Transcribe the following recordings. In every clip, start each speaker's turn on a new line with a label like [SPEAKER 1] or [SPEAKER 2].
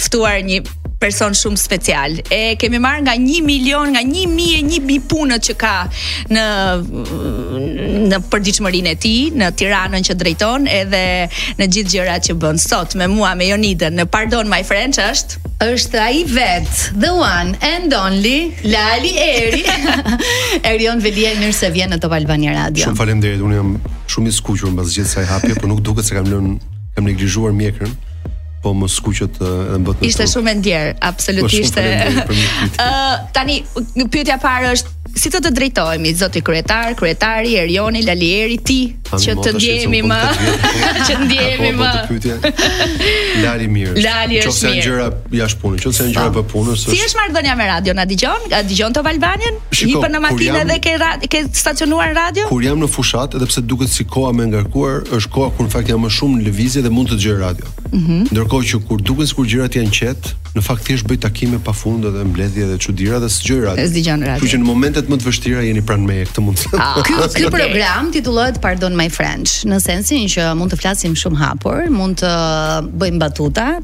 [SPEAKER 1] ftuar një person shumë special. E kemi marrë nga 1 milion, nga 1001 punët që ka në në përditshmërinë e tij, në Tiranën që drejton edhe në gjithë gjërat që bën sot me mua me Jonidën. Në Pardon My French është
[SPEAKER 2] është ai vet, the one and only Lali Eri. Erion Veliaj mirë se vjen në Top Albania Radio.
[SPEAKER 3] Shumë faleminderit, unë jam shumë i skuqur mbas gjithë kësaj hapje, por nuk duket se kam lënë kam neglizhuar mjekrën. Po më skuqet edhe më të
[SPEAKER 1] Ishte shumë e ndjerë,
[SPEAKER 3] po, absolutisht.
[SPEAKER 1] Ë tani pyetja e parë është si të të drejtohemi zoti kryetar, kryetari Erioni Lali Eri
[SPEAKER 3] ti
[SPEAKER 1] që të ndjehemi më, që të ndjehemi më.
[SPEAKER 3] Po pyetja. Lali mirë.
[SPEAKER 1] Lali është
[SPEAKER 3] mirë. Qoftë
[SPEAKER 1] janë
[SPEAKER 3] gjëra jashtë punës, qoftë janë gjëra për punës.
[SPEAKER 1] Si është marrëdhënia me radio? Na dëgjon? A dëgjon Top Albanian?
[SPEAKER 3] Shiko,
[SPEAKER 1] Hipën në makinë edhe ke radio, ke stacionuar radio?
[SPEAKER 3] Kur jam në fushatë, edhe pse duket si koha më e ngarkuar, është koha kur në fakt jam më shumë në lëvizje dhe mund të dëgjoj radio.
[SPEAKER 1] Mm -hmm.
[SPEAKER 3] Ndërkohë që kur duken sikur gjërat janë qetë, në fakt thjesht bëj takime pafund edhe mbledhje dhe çudira dhe s'dëgjoj radio.
[SPEAKER 1] S'dëgjon radio.
[SPEAKER 3] Kështu që në momentet më të vështira jeni pranë meje këtë mund.
[SPEAKER 1] Ah,
[SPEAKER 2] ky ky program titullohet Pardon My French, në sensin që mund të flasim shumë hapur, mund të bëjmë batuta,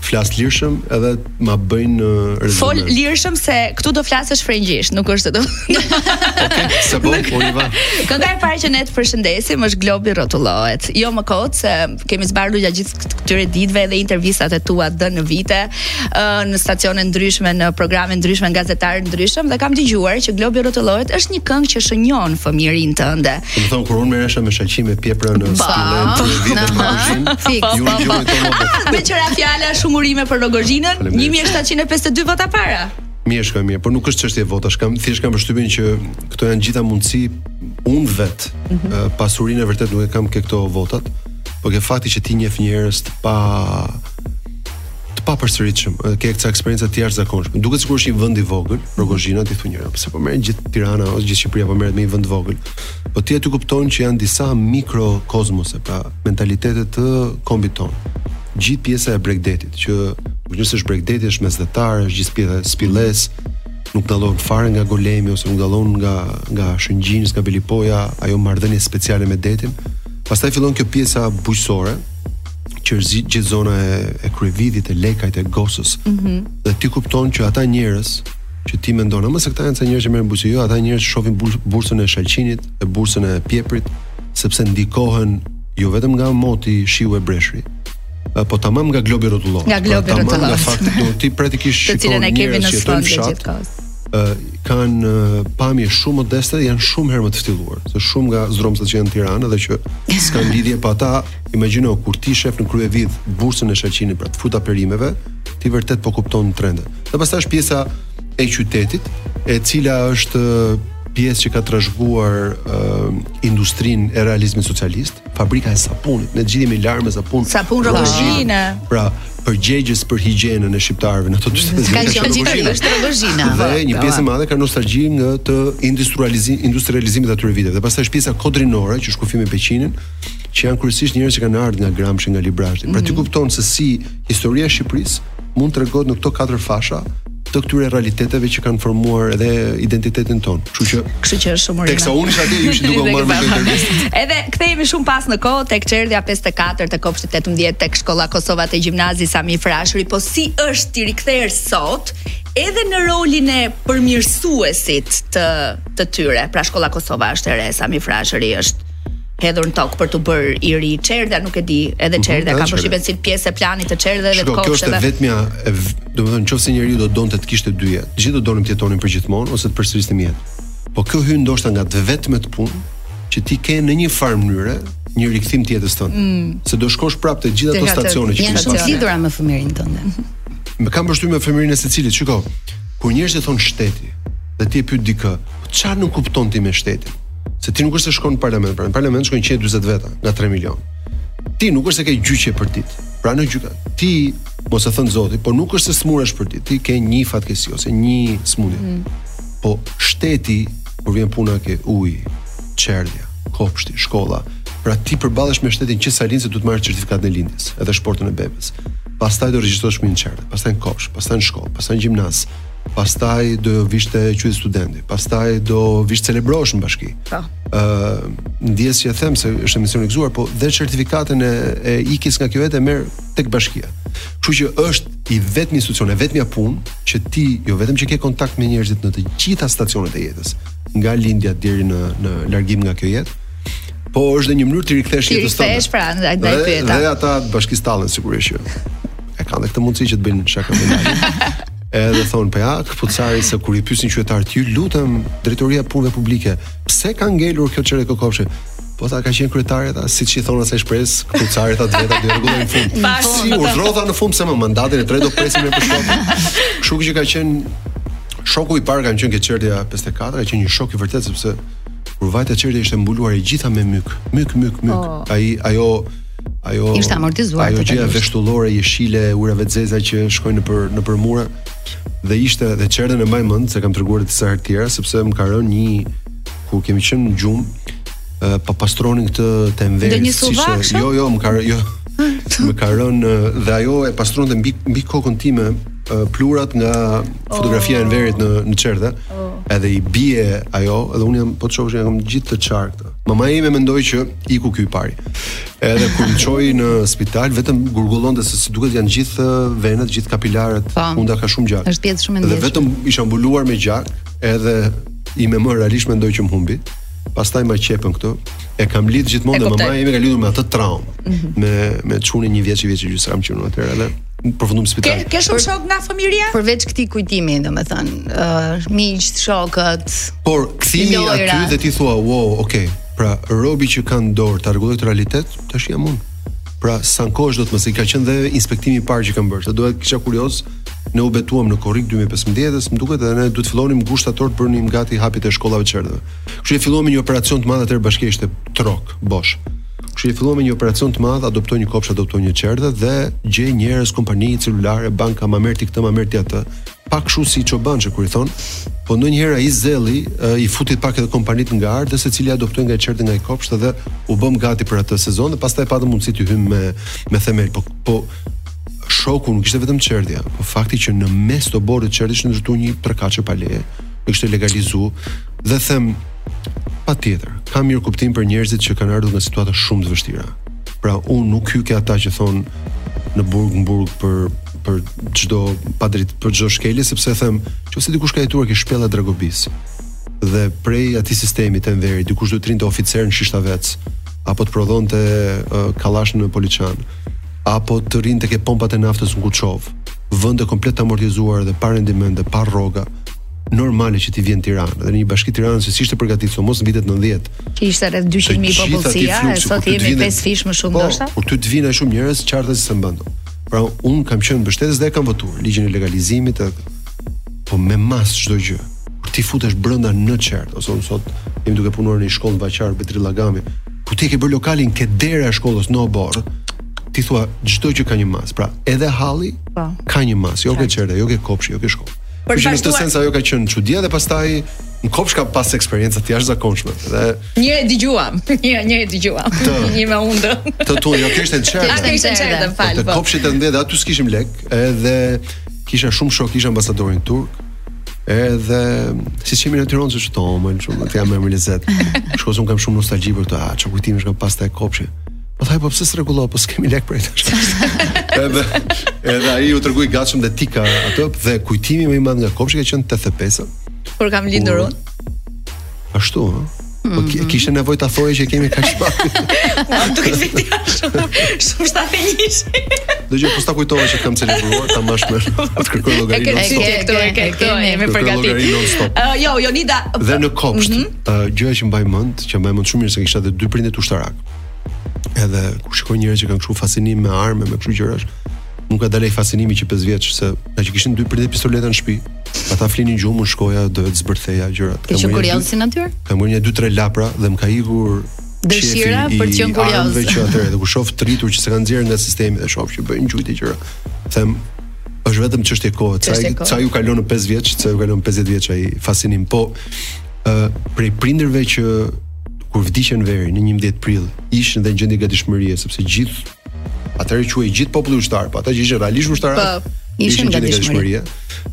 [SPEAKER 3] flas lirshëm edhe ma bëjnë uh, rezume.
[SPEAKER 1] Fol lirshëm se këtu do flasësh frëngjisht, nuk është se do.
[SPEAKER 3] Okej, c'est bon, on y va.
[SPEAKER 1] Kënga e parë që ne të përshëndesim është Globi rrotullohet. Jo më kot se kemi zbardhur gjatë gjithë këty- këtyre ditëve edhe intervistat e tua dhe në vite, ë, në stacione të ndryshme, në programe të ndryshme, me gazetarë të ndryshëm dhe kam dëgjuar që Globi rrotullohet është një këngë që shënjon fëmijërinë tënde.
[SPEAKER 3] Do të thotë kur unë merresha me shalqinj e pjepra në Spille për vite
[SPEAKER 2] të
[SPEAKER 3] marrëshin, ju dëgjonit të më
[SPEAKER 1] dhe. Meqë ra fjala, shumë urime për Rogozhinën, 1752 vota para.
[SPEAKER 3] Mirë shkoi mirë, por nuk është çështje votash, kam thjesht kam përshtypjen që këto janë të gjitha mundësi unë vetë. Mm -hmm. Pasurinë e vërtetë nuk e kam ke këto votat, por ke fakti që ti njeh njerëz të pa të papërsëritshëm, ke këto eksperienca të jashtëzakonshme. Duket sikur është një vend i vogël, Rogozhina ti thua njëherë, pse po merret gjithë Tirana ose gjithë Shqipëria po merret me një vend të vogël. Po ti aty kupton që janë disa mikrokozmose, pra mentalitete të kombit tonë. Gjithë pjesa e bregdetit që po nëse është bregdeti është mesdhetar, është gjithë pjesa e Spillesë, nuk dallon fare nga Golemi ose nuk dallon nga nga Shëngjini, nga Velipoja, ajo marrëdhënie speciale me detin. Pastaj fillon kjo pjesa bujqësore, që është gjithë zona e, e Kryevidhit, e Lekajt, e Gosës. Mm -hmm. Dhe ti kupton që ata njerëz që ti mendon, ama se këta janë ca njerëz që merren bujq, jo, ata njerëz shohin bursën e shalqinit, e bursën e pjeprit, sepse ndikohen jo vetëm nga moti, shiu e breshri, po tamam nga globi rrotullohet.
[SPEAKER 1] Nga pra, globi
[SPEAKER 3] rrotullohet. Tamam nga fakti do ti praktikisht shikon njerëz që janë
[SPEAKER 1] kemi
[SPEAKER 3] në sfond
[SPEAKER 1] gjithë
[SPEAKER 3] kohës kanë pamje shumë modeste, janë shumë herë më të ftilluar, se shumë nga zdrromsat që janë në Tiranë dhe që s'kan lidhje po ata, Imagjino kur ti shef në Kryevidh bursën e shaqinit pra të fruta perimeve, ti vërtet po kupton trendet. Dhe pastaj është pjesa e qytetit, e cila është pjesë që ka trashëguar uh, industrinë e realizmit socialist, fabrika e sapunit, ne gjithë jemi larë me sapun.
[SPEAKER 1] Sapun Rrogozhina.
[SPEAKER 3] Pra, përgjegjës për higjienën e shqiptarëve në ato
[SPEAKER 2] dyzet
[SPEAKER 3] vjet.
[SPEAKER 2] Ka qenë gjithsesi Rrogozhina.
[SPEAKER 3] Dhe po, një po. pjesë e madhe ka nostalgji nga të industrializimit industrializimit atyre viteve. Dhe pastaj është pjesa kodrinore që është kufi me Peqinin, që janë kryesisht njerëz që kanë ardhur nga Gramshi, nga Librazhdi. Mm -hmm. Pra ti mhm. kupton se si historia e Shqipërisë mund të tregohet në këto katër fasha të këtyre realiteteve që kanë formuar edhe identitetin tonë. Kështu që,
[SPEAKER 1] kështu që është shumë
[SPEAKER 3] Teksa unë isha atje, ju ishit duke u marrë me këtë intervistë.
[SPEAKER 1] Edhe kthehemi shumë pas në kohë tek çerdhja 54 te kopshti 18 tek shkolla Kosova te gjimnazi Sami Frashëri, po si është t'i rikthehesh sot edhe në rolin e përmirësuesit të të tyre. Pra shkolla Kosova është e re, Sami Frashëri është hedhur në tokë për t'u bërë i ri. Çerdha nuk e di, edhe mhm, çerdha
[SPEAKER 3] u
[SPEAKER 1] ka përfshirë si pjesë e planit të çerdheve dhe të
[SPEAKER 3] kopshteve. Kjo është e vetmja, domethënë nëse njeriu do donte të kishte dy jetë, gjithë do donim të jetonim përgjithmonë ose të përsërisnim jetë. Po kjo është ndoshta nga të vetmet punë që ti ke në një farë mënyre një rikthim të jetës tënde. Mm. Se do shkosh prapë te gjithë ato stacione që
[SPEAKER 2] janë të lidhura me fëmijërinë tënde.
[SPEAKER 3] Më kam përshtypjen me fëmijërinë e secilit, shikoj. Kur njerëzit thonë shteti dhe ti e pyet dikë, çfarë nënkupton ti me shtetin? Se ti nuk është se shkon në parlament, pra në parlament shkojnë 140 veta nga 3 milion. Ti nuk është se ke gjyqje për ditë. Pra në gjykatë, mos e dhëntë Zoti, po nuk është se sëmuresh për ditë, ti ke një fatkeqësi ose një sëmundje. Mm. Po shteti kur vjen puna ke uji, çerdhja, kopshti, shkolla. Pra ti përballesh me shtetin që sa lind se duhet të marrësh certifikatën e lindjes, edhe shportën e bebës. Pastaj do regjistrohesh në çerdhe, pastaj në kopsht, pastaj në shkollë, pastaj në gjimnaz, pastaj do vish te Qytet Studenti, pastaj do vish të celebrosh në bashki.
[SPEAKER 1] Po.
[SPEAKER 3] Ë, ndjesë që e them se është emision i gëzuar, po dhe certifikatën e, e ikjes nga kjo jetë e merr tek bashkia. Kështu që është i vetmi institucion, e vetmja punë që ti jo vetëm që ke kontakt me njerëzit në të gjitha stacionet e jetës, nga lindja deri në në largim nga kjo jetë, po është dhe një mënyrë
[SPEAKER 1] t'i rikthehesh
[SPEAKER 3] jetës tënde.
[SPEAKER 1] T'i rikthehesh,
[SPEAKER 3] prandaj
[SPEAKER 1] pyeta.
[SPEAKER 3] Dhe ata bashkë tallen sigurisht që e kanë këtë mundësi që të bëjnë shaka me lajë. Edhe thonë po ja, këpucari se kur i pyesin qytetarët, lutem drejtoria e punëve publike, pse ka ngelur kjo çerdhe, ky kopsht? Po ta ka qenë kryetare ta, siç i thon asaj shprehjes, këpucari të vetat do rregullojë në fund. Si e radha në fund se në mandatin e tretë do presim në pushtet. Kështu që ka qenë shoku i parë kanë qenë kjo çerdhja 54, ka qenë një shok i vërtetë sepse kur vajta çerdhja ishte mbuluar e gjitha me myk, myk, myk, myk.
[SPEAKER 1] Oh.
[SPEAKER 3] Ai ajo ajo
[SPEAKER 2] ishte amortizuar
[SPEAKER 3] ajo gjëja veshtullore jeshile myqeve të zeza që shkojnë nëpër nëpër mure dhe ishte dhe çerdhen e mbaj mend se kam treguar disa herë të tjera sepse më ka rënë një kur kemi qenë në gjumë po pastronin këtë të enverit
[SPEAKER 1] si
[SPEAKER 3] që jo jo më ka jo më ka rënë dhe ajo e pastronte dhe mbi mbi kokën time pluhurat nga fotografia e oh. enverit në në çerdhe oh. edhe i bie ajo edhe unë jam po të shohësh jam gjithë të çarë Mamaja ime mendoi që iku ky i pari. Edhe kur më çoi në spital, vetëm gurgullonte se si duket janë gjithë venët, gjithë kapilarët,
[SPEAKER 2] po.
[SPEAKER 3] hunda ka shumë gjak.
[SPEAKER 2] Është pjesë shumë e ndjeshme.
[SPEAKER 3] Dhe vetëm isha mbuluar me gjak, edhe ime më realisht mendoi që më humbi. Pastaj ma qepën këtu. E kam lidh gjithmonë mamaja ime ka lidhur me atë traumë. Mm -hmm. Me me çunin një vjeç një vjeç e gjysmë kam qenë atëherë edhe. përfundum
[SPEAKER 1] në
[SPEAKER 3] spital.
[SPEAKER 1] Ke, ke shumë shok nga fëmijëria?
[SPEAKER 2] Përveç këtij kujtimi, domethënë, ë uh, miq, shokët.
[SPEAKER 3] Por kthimi aty dhe ti thua, "Wow, okay." Pra, robi që ka në dorë ta rregullojë këtë realitet, tash jam unë. Pra, sa kohë është domosdo ka qenë dhe inspektimi i parë që kam bërë. Sa duhet kisha kurioz, ne u betuam në korrik 2015-s, më duket edhe ne duhet të fillonim gusht shtator të bënim gati hapjen e shkollave të çerdheve. Kështu që filluam një operacion të madh atëherë bashkia ishte trok, bosh. Kështu që filluam një operacion të madh, adopto një kopsht, adopto një çerdhe dhe gjej njerëz, kompani, celulare, banka, ma merr ti këtë, ma merr ti atë. Pak kështu si çoban që kur i thonë, po ndonjëherë ai zelli i futi pak edhe kompanitë nga halli, secili adoptoi nga i çerdhe nga i kopsht dhe u bëm gati për atë sezon dhe pastaj patëm mundësi të hyjmë me me themel, po po shoku nuk ishte vetëm çerdhja, po fakti që në mes të oborrit çerdhes ishte ndërtu një trekatëshe pa leje, e kishte legalizuar dhe them Patjetër, kam mirëkuptim për njerëzit që kanë ardhur nga situata shumë të vështira. Pra, unë nuk hyj ke ata që thonë në burg në burg për për çdo padrejt për çdo shkelje sepse them, nëse dikush ka jetuar ke shpella e Dragobisë dhe prej atij sistemi të Enverit, dikush do të rrinte oficer në Shishtavec apo të prodhonte uh, kallash në Poliçan apo të rrinte ke pompat e naftës në Kuçovë, vende komplet të amortizuara dhe pa rendiment dhe pa rroga, normale që ti vjen Tiranë dhe në një bashki Tiranës që s'ishte përgatitur sidomos në vitet 90.
[SPEAKER 1] Ishte rreth 200
[SPEAKER 3] mijë
[SPEAKER 1] popullsia, e sot jemi 5 fish më shumë
[SPEAKER 3] po,
[SPEAKER 1] ndoshta.
[SPEAKER 3] Po ty të vinë shumë njerëz qartë se s'e mban. Pra un kam qenë mbështetës dhe e kam votuar ligjin e legalizimit po me masë çdo gjë. Kur ti futesh brenda në çerdhe, ose un sot jemi duke punuar në një shkollë Vaqarr Bedri Llagami, ku ti ke bër lokalin ke dera e shkollës në oborr, ti thua çdo gjë ka një masë. Pra edhe halli
[SPEAKER 1] po.
[SPEAKER 3] ka një masë, jo ke çerdhja, jo ke kopshti, jo ke shkolla.
[SPEAKER 1] Për
[SPEAKER 3] të vazhduar. Në këtë sens ajo ka qenë çudia dhe pastaj në kopsht ka pas eksperienca të jashtëzakonshme. Dhe
[SPEAKER 1] një e dëgjuam, një një e dëgjuam. Një me hundë.
[SPEAKER 3] Të tu, jo kjo ishte në çerdhe.
[SPEAKER 1] Ajo ishte
[SPEAKER 2] në
[SPEAKER 1] çerdhe, fal.
[SPEAKER 3] Të
[SPEAKER 1] po.
[SPEAKER 3] kopshtit tënd dhe aty s'kishim lek, edhe kisha shumë shok, kisha ambasadorin turk. Edhe siç jemi në Tiranë se çto, më shumë, atë jam më lezet. Shkoj unë kam shumë nostalgji për këtë, ça kujtimesh kam pas te kopshti. Po thaj po pse s'rregullo, po s'kemi lek për atë. edhe edhe ai u tregua i gatshëm dhe tika atë dhe kujtimi më i madh nga kopshi ka qenë 85-a.
[SPEAKER 1] Kur kam lindur unë.
[SPEAKER 3] Ashtu, ha? Po mm. kishe nevojë ta thoje që kemi kaq pak.
[SPEAKER 1] Po duhet të thëjë ashtu. Shumë sa të jish.
[SPEAKER 3] Do të po sta kujtova që kam celebruar ta mbash me atë kërkoj llogari.
[SPEAKER 1] Ke kërkoj e këto
[SPEAKER 2] e
[SPEAKER 3] këto
[SPEAKER 1] e
[SPEAKER 3] më
[SPEAKER 1] përgatit. Jo, Jonida.
[SPEAKER 3] Dhe në kopsht,
[SPEAKER 1] mhm.
[SPEAKER 3] gjëja që mbaj mend, që mbaj mend shumë mirë se kisha të dy prindët ushtarakë. Edhe kur shikoj njerëz që kanë kështu fascinim me armë, me kështu gjërash, mu ka dalë fascinimi që 5 vjeç se ngaqë kishin dy prindët pistoleta në shtëpi. Ata flinin gjumë, unë shkoja të zbërtheja gjërat.
[SPEAKER 2] Ke qenë kurioz si natyrë?
[SPEAKER 3] Kam marrë një dy tre lapra dhe më ka ikur
[SPEAKER 2] dëshira për të qenë kurioz.
[SPEAKER 3] Dhe që atëherë dhe kur shoh të rritur që s'e kanë nxjerrë nga sistemi dhe shoh që bëjnë gjujtë gjëra. Them është vetëm çështje kohe.
[SPEAKER 1] Sa
[SPEAKER 3] ca u kalon në 5 vjeç, ca u kalon 50 vjeç ai fascinim. Po ë uh, prej prindërve që kur vdiq Enveri në 11 prill, ishin dhe në gjendje gatishmërie, sepse gjithë atëherë quhej gjithë populli ushtar, po ata që ishin realisht ushtarë,
[SPEAKER 1] po,
[SPEAKER 2] ishin
[SPEAKER 3] në
[SPEAKER 2] gatishmërie.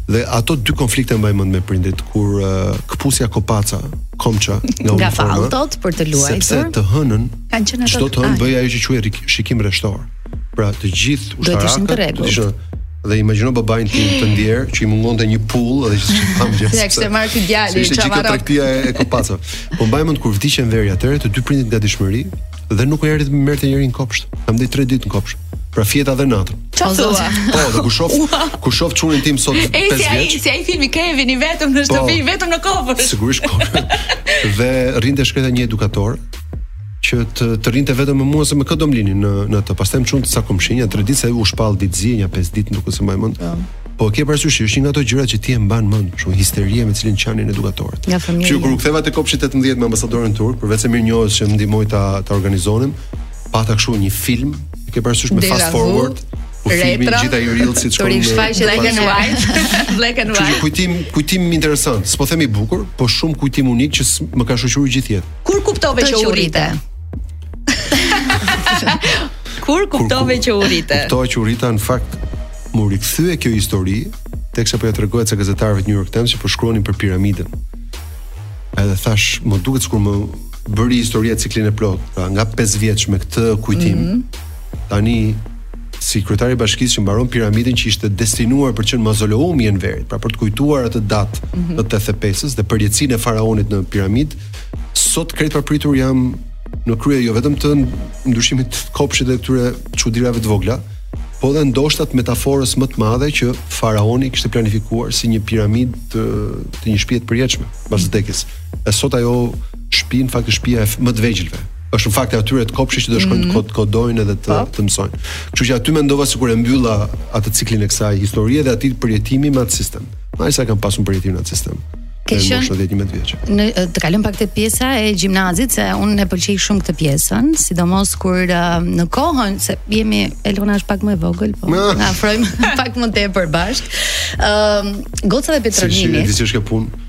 [SPEAKER 3] Dhe ato dy konflikte mbaj mend me prindit kur uh, këpusja kopsa, komça, nga
[SPEAKER 2] Nga palltot për të luajtur.
[SPEAKER 3] Sepse të hënën
[SPEAKER 1] kanë qenë ato.
[SPEAKER 3] Çdo të hënë bëhej ajo që quhej shikim rreshtor. Pra të gjithë ushtarakët
[SPEAKER 2] do
[SPEAKER 3] të dhe imagjino babain tim të ndjerë që i mungonte një pullë dhe që pam gjë.
[SPEAKER 1] Ia kishte marrë ti djali,
[SPEAKER 3] çfarë? Ishte tregtia e kopsave. Po mbaj mend kur vdiq Enveri atëherë të dy prindit në gatishmëri dhe nuk erdhi të më merrte njeri në kopsht. Kam ndenjur 3 ditë në kopsht. Pra fjeta dhe natën.
[SPEAKER 1] O Zot.
[SPEAKER 3] Po, dhe kur shof, kur shof çunin tim sot 5
[SPEAKER 1] vjeç. Ai si ai filmi Kevin i vetëm në po. shtëpi, vetëm në kopsht.
[SPEAKER 3] Sigurisht kopsht. Dhe rrinte shkreta një edukatore, që të të rrinte vetëm me mua se me kë do më linin në në atë. Pastaj më çuan te ca komshinj, tre ditë sa u shpall ditë zi, një pesë ditë nuk e mbaj mend. Po. po ke parasysh që është një nga ato gjëra që ti e mban mend, kështu histeria me të cilën qanin edukatoret.
[SPEAKER 2] Ja fëmijë.
[SPEAKER 3] Që kur u ktheva te kopshi 18 me ambasadorin turk, përjetë mirënjohës që më ndihmoi ta ta organizonim, pata kështu një film, ke parasysh me fast forward. Vu po
[SPEAKER 1] filmi
[SPEAKER 3] gjithë ai reel si
[SPEAKER 2] shkon
[SPEAKER 3] në
[SPEAKER 1] black and white black and white
[SPEAKER 3] kujtim kujtim interesant s'po themi bukur po shumë kujtim unik që më ka shoqëruar gjithë jetën
[SPEAKER 1] Kur kuptove që u rrite? Kur kuptove që u rrite?
[SPEAKER 3] Kuptova që u rrita në fakt më rikthye kjo histori teksa po ia tregoja ca gazetarëve të New York Times që po shkruanin për piramidën. Edhe thash, më duket sikur më bëri historia ciklin e plotë, pra nga 5 vjeç me këtë kujtim. Mm -hmm. Tani si kryetari i bashkisë që mbaron piramidën që ishte destinuar për të qenë mauzoleumi i Enverit, pra për të kujtuar atë datë mm -hmm. të 85-së dhe përjetësinë e faraonit në piramidë, sot krejt papritur jam në krye jo vetëm të ndryshimit të kopshit dhe këtyre çudirave të vogla, po dhe ndoshta të metaforës më të madhe që faraoni kishte planifikuar si një piramidë të, të një shpie të përjetshme pas vdekjes. E sot ajo shpi në fakt është shpia e më të vegjëlve. Është në fakt e atyre të kopshit që do shkojnë mm -hmm. të kodojnë edhe të, po. të mësojnë. Kështu që aty mendova sikur e mbylla atë ciklin e kësaj historie dhe aty përjetimi me atë sistem. Aq sa kam pasur përjetim në atë sistem.
[SPEAKER 2] Ke qenë
[SPEAKER 3] mosha 11 vjeç.
[SPEAKER 2] Do të kalojmë pak te pjesa e gjimnazit se unë e pëlqej shumë këtë pjesën, sidomos kur uh, në kohën se jemi Elona është pak më e vogël, po na afrojmë pak më tepër bashk. Ëm ehm, uh,
[SPEAKER 3] Gocat e
[SPEAKER 2] Petro
[SPEAKER 3] Ninit. Si është kjo punë?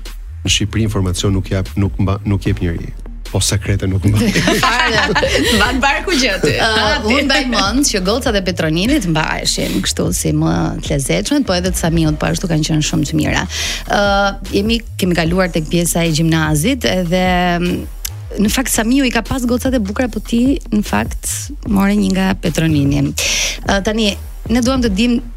[SPEAKER 3] Në Shqipëri informacion nuk jap, nuk mba, nuk jep njeri. Po sekrete nuk
[SPEAKER 1] mban. Mban barku gjë aty.
[SPEAKER 2] Uh, unë mbaj mend që gocat e Petro Ninit mbaheshin kështu si më të lezetshmet, po edhe të Samiut po ashtu kanë qenë shumë të mira. Ë uh, jemi kemi kaluar tek pjesa e gjimnazit edhe në fakt Samiu i ka pas gocat e bukura po ti në fakt more një nga Petro Nini. Uh, tani ne duam të
[SPEAKER 3] dimë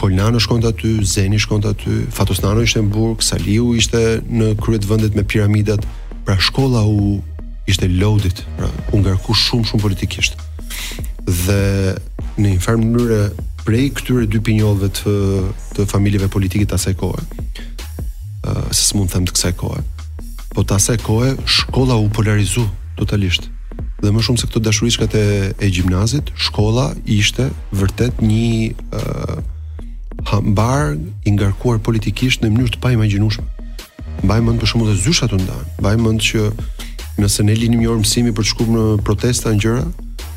[SPEAKER 3] Kol Nano shkonte aty, Zeni shkonte aty, Fatos Nano ishte në burg, Saliu ishte në krye të vendit me piramidat, pra shkolla ishte loaded, pra u ngarku shumë shumë politikisht. Dhe në një farë mënyre prej këtyre dy pinjollëve të të familjeve politike të asaj kohe. ë uh, se s'mund të them të kësaj kohe. Po të asaj kohe shkolla u polarizu, Totalisht. Dhe më shumë se këto dashuriçkat e e gjimnazit, shkolla ishte vërtet një ë uh, hambar i ngarkuar politikisht në mënyrë të paimagjinueshme. Mbaj mend për shembull dhe zyshat u ndan. Mbaj mend që nëse ne linim një orë mësimi për të shkuar në protesta, në gjëra,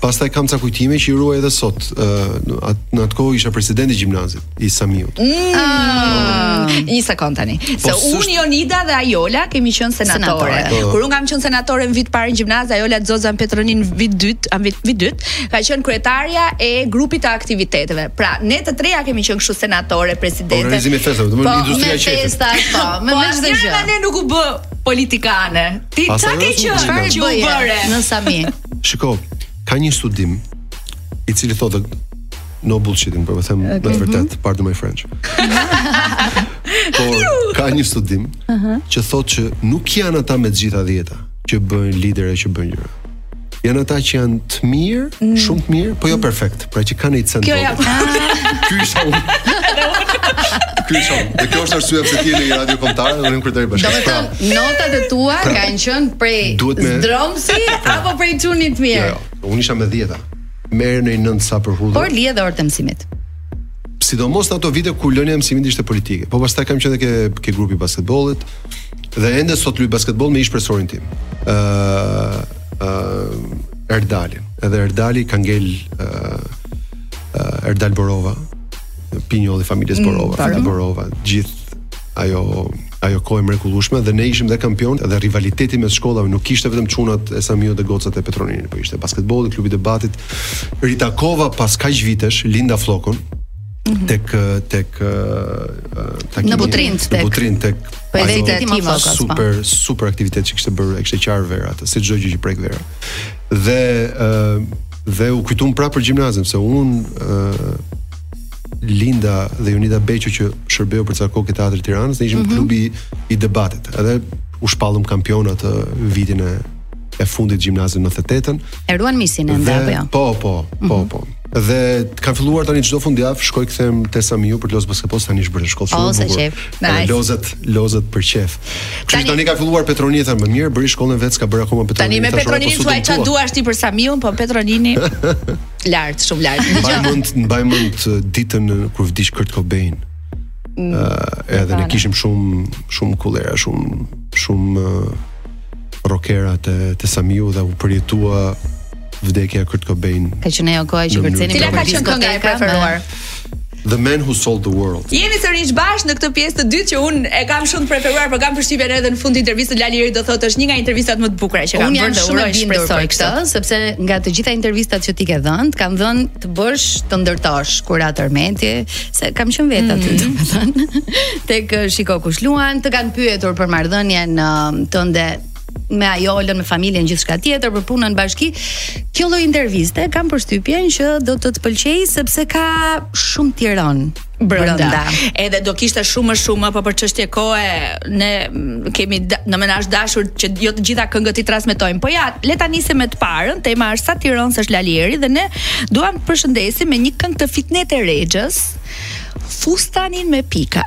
[SPEAKER 3] Pastaj kam ca kujtime që i ruaj edhe sot. Ë uh, në atë kohë isha presidenti i gjimnazit, i Samiut. Mm, ah.
[SPEAKER 1] Një sekond tani. Po,
[SPEAKER 3] se
[SPEAKER 1] unë, Jonida dhe Ajola kemi qenë senatore.
[SPEAKER 2] senatore.
[SPEAKER 3] Po.
[SPEAKER 1] Kur unë kam qenë senatore në vit parë në gjimnaz, Ajola Xoxa në Petro Nin vit dytë, në vit vit dytë, ka qenë kryetarja e grupit të aktiviteteve. Pra, ne të treja kemi qenë kështu senatore, presidente.
[SPEAKER 3] Organizimi i festave, domethënë
[SPEAKER 1] po,
[SPEAKER 3] industria e
[SPEAKER 2] qetë. Po, me festa,
[SPEAKER 1] po,
[SPEAKER 2] me çdo gjë.
[SPEAKER 1] Po, ne nuk u bëmë politikane. Ti
[SPEAKER 3] ça
[SPEAKER 1] ke qenë? Çfarë u bëre
[SPEAKER 2] në Sami?
[SPEAKER 3] Shiko, ka një studim i cili thotë no bullshitting, po e them okay. me vërtet, mhm. pardon my French. por ka një studim uh -huh. që thotë që nuk janë ata me gjitha dhjeta që bëjnë lidere që bëjnë gjëra. Janë ata që janë të mirë, mm. shumë të mirë, po jo perfekt, pra që kanë një cen.
[SPEAKER 1] Kjo
[SPEAKER 3] jam. Ky është unë. Ky është unë. Dhe kjo është arsyeja pse ti je në radio kombëtare dhe unë kryetar
[SPEAKER 2] bashkie.
[SPEAKER 3] Pra,
[SPEAKER 2] notat e tua pra, kanë qenë prej
[SPEAKER 3] me...
[SPEAKER 2] rrumsi pra. apo prej çunit
[SPEAKER 3] të
[SPEAKER 2] mirë.
[SPEAKER 3] Jo, jo. Unë isha me dhjeta. Merrja ndonjë nëntë sa për hudhër.
[SPEAKER 2] Por lija edhe orë të mësimit.
[SPEAKER 3] Sidomos në ato vite kur lënia e mësimit ishte politike. Po pastaj kam qenë ke ke grupi i basketbollit, Dhe ende sot luaj basketboll me ish profesorin tim. ë uh, ë uh, Erdalin. Edhe Erdali ka ngel ë uh, uh, Erdal Borova, pinjolli familjes mm, Borova, mm, Erdal Borova, gjithë ajo ajo kohë e mrekullueshme dhe ne ishim dhe kampion dhe rivaliteti mes shkollave nuk ishte vetëm çunat e Samiut dhe gocat e Petro Ninit, po ishte basketbolli, klubi i debatit. Ritakova pas kaq vitesh Linda Fllokun, Mhm. tek tek takimi
[SPEAKER 2] në
[SPEAKER 3] Butrint
[SPEAKER 2] tek
[SPEAKER 3] Butrint tek
[SPEAKER 2] po edhe te tim po.
[SPEAKER 3] super super aktivitet që kishte bërë e kishte qarë Vera atë si çdo gjë që prek Vera dhe ë dhe u kujtuam prapë për gjimnazin se un ë Linda dhe Unida Beqo që shërbeu për ca kohë teatrit të Tiranës, ne ishim
[SPEAKER 2] mm -hmm.
[SPEAKER 3] klubi i debatit. Edhe u shpallëm kampion atë vitin e e fundit gjimnazit në 98-ën.
[SPEAKER 2] E ruan misin ende apo jo?
[SPEAKER 3] Po, po, po, mm -hmm. po. Dhe kam filluar tani çdo fundjavë shkoj kthem te Samiu për të lozë basketboll tani është bërë shkollë shumë e bukur.
[SPEAKER 1] Nice.
[SPEAKER 3] Dhe lozet, lozet për qejf. Kështu që
[SPEAKER 2] tani
[SPEAKER 3] ka filluar Petro Nini tha më mirë, bëri shkollën vetë, s'ka bërë akoma Petro Nini.
[SPEAKER 1] Tani me
[SPEAKER 3] Petro Ninin
[SPEAKER 1] thuaj ça duash ti për Samiun, po Petro Nini lart, shumë lart.
[SPEAKER 3] Mbaj mend, mbaj mend uh, ditën uh, kur vdiq Kurt Cobain.
[SPEAKER 1] Mm,
[SPEAKER 3] uh, edhe ne kishim shumë shumë kullera, shumë shumë uh, rrokera te te Samiu dhe u përjetua vdekja e Kurt Cobain.
[SPEAKER 2] Ka qenë ajo koha që kërceni
[SPEAKER 1] Cila ka qenë kënga e preferuar?
[SPEAKER 3] The Man Who Sold the World.
[SPEAKER 1] Jemi sërish bashkë në këtë pjesë të dytë që un e kam shumë të preferuar, por kam përshtypjen edhe në fund të intervistës Lali Eri do thotë është një nga intervistat më të bukura që kam bërë dhe uroj shpresoj
[SPEAKER 2] për këtë, sepse nga të gjitha intervistat që ti ke dhënë, kam dhënë të bësh të ndërtosh kurator menti, se kam qenë vetë aty, mm. domethënë. Tek shiko kush luan, të kanë pyetur për marrëdhënien tënde me Ajolën, me familjen, gjithçka tjetër për punën në bashki. Kjo lloj interviste kam përshtypjen që do të të pëlqejë sepse ka shumë Tiron
[SPEAKER 1] brenda. brenda. Edhe do kishte shumë më shumë po për çështje kohe ne kemi në mënyrë të dashur që jo të gjitha këngët t'i transmetojmë. Po ja, le ta nisim me të parën. Tema është sa tirons është Lali Eri dhe ne duam të përshëndesim me një këngë të Fitnete Rexhës. Fustanin me pika.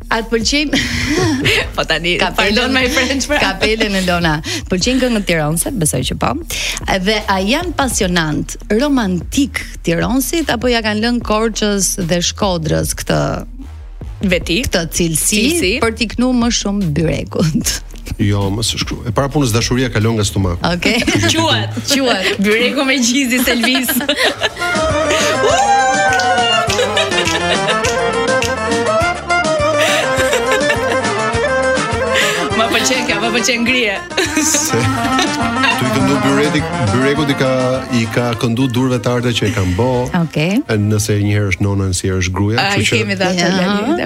[SPEAKER 2] A të pëlqejnë?
[SPEAKER 1] po tani, ka pardon my French. Pra.
[SPEAKER 2] Ka pele në Lona. Pëlqejnë këngët tironse, besoj që po. Dhe a janë pasionant romantik tironsit apo ja kanë lënë Korçës dhe Shkodrës këtë
[SPEAKER 1] veti
[SPEAKER 2] këtë cilësi,
[SPEAKER 1] cilësi.
[SPEAKER 2] për t'i knu më shumë byrekut.
[SPEAKER 3] Jo, më së shkru. E para punës dashuria kalon nga stomaku.
[SPEAKER 2] Okej. Okay.
[SPEAKER 1] Quat,
[SPEAKER 2] quat.
[SPEAKER 1] Byreku me gjizi Selvis. Ma pëlqen kjo, ma pëlqen ngrije.
[SPEAKER 3] Se. Tu i këndu byreku, byrekut i ke i ke këndu durve të arta që e kanë bo.
[SPEAKER 2] Okej.
[SPEAKER 3] Okay. Nëse një herë është nona, një herë është gruaja, kështu që.
[SPEAKER 2] Ai kemi
[SPEAKER 1] dashur.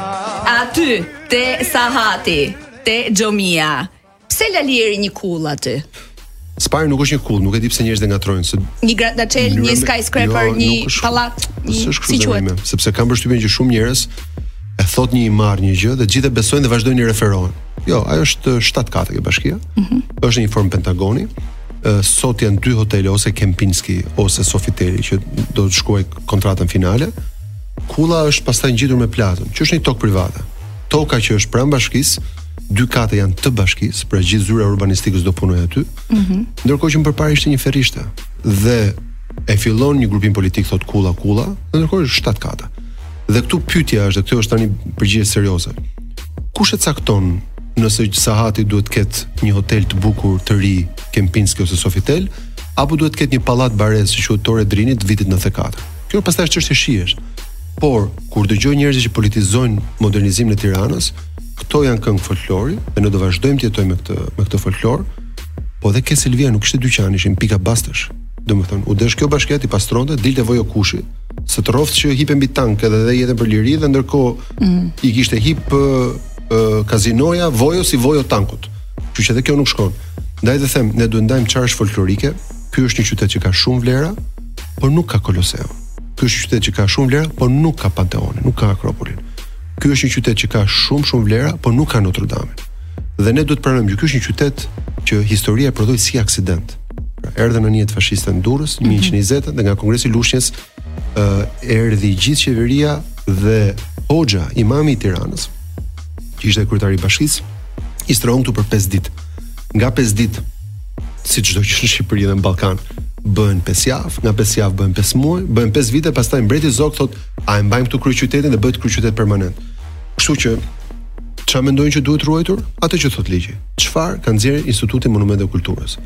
[SPEAKER 1] Aty, te Sahati, te Xhamia. Pse Lali Eri një kullë aty?
[SPEAKER 3] Së pari nuk është një kullë, nuk e di pse njerëzit e ngatërrojnë se
[SPEAKER 1] një gradaçelë, një skyscraper,
[SPEAKER 3] jo,
[SPEAKER 1] një pallat, një si quhet.
[SPEAKER 3] Sepse kam përshtypjen që shumë njerëz e thotë një i marrë një gjë dhe gjithë e besojnë dhe vazhdojnë të referohen. Jo, ajo është 7 kate kjo bashkia. Mm -hmm. Është një formë pentagoni. Sot janë dy hotele ose Kempinski ose Sofiteli që do të shkojë kontratën finale. Kulla është pastaj ngjitur me platën, që është një tokë private. Toka që është pranë bashkisë, dy kate janë të bashkisë, pra gjithë zyra e urbanistikës do punojë aty. Mhm. Mm ndërkohë që më përpara ishte një ferrishte dhe e fillon një grupim politik thotë kulla kulla, dhe ndërkohë është shtatë kate. Dhe këtu pyetja është, dhe këtu është tani përgjigje serioze. Kush e cakton nëse Sahati duhet të ketë një hotel të bukur të ri, Kempinski ose Sofitel, apo duhet të ketë një pallat baresh që quhet Torre Drini i vitit 94? Kjo pastaj është çështje shijesh. Por kur dëgjoj njerëz që politizojnë modernizimin e Tiranës, këto janë këngë folklori dhe ne do vazhdojmë të jetojmë me këtë me këtë folklor. Po dhe ke Silvia nuk kishte dyqan, ishin pika bastash. Domethënë, u desh kjo bashkia t'i pastronte, dilte Vojo Kushi, se të rroftë që hipe mbi tank edhe dhe jetën për liri dhe ndërkohë mm. i kishte hip uh, kazinoja Vojo si Vojo tankut. Kështu që edhe kjo nuk shkon. Ndaj të them, ne duhet ndajmë çar është folklorike, Ky është një qytet që ka shumë vlera, por nuk ka Koloseun. Ky është një qytet që ka shumë vlera, por nuk ka Panteonin, nuk ka Akropolin. Ky është një qytet që ka shumë shumë vlera, por nuk ka Notre Dame. Dhe ne duhet të pranojmë që ky është një qytet që historia e prodhoi si aksident. Pra, erdhën anijet fashiste në Durrës 1920 mhm. dhe nga Kongresi i Lushnjës uh, erdhi gjithë qeveria dhe Hoxha, imami i Tiranës, që ishte kryetari i bashkisë, i strehon këtu për 5 ditë. Nga 5 ditë, si çdo gjë në Shqipëri dhe në Ballkan, bëhen 5 javë, nga 5 javë bëhen 5 muaj, bëhen 5 vite, pastaj mbreti Zog thotë, a e mbajmë këtu kryeqytetin dhe bëhet kryeqytet permanent. Kështu që çfarë mendojnë që duhet ruajtur? Atë që thotë ligji. Çfarë ka nxjerrë Instituti i Monumenteve të Kulturës?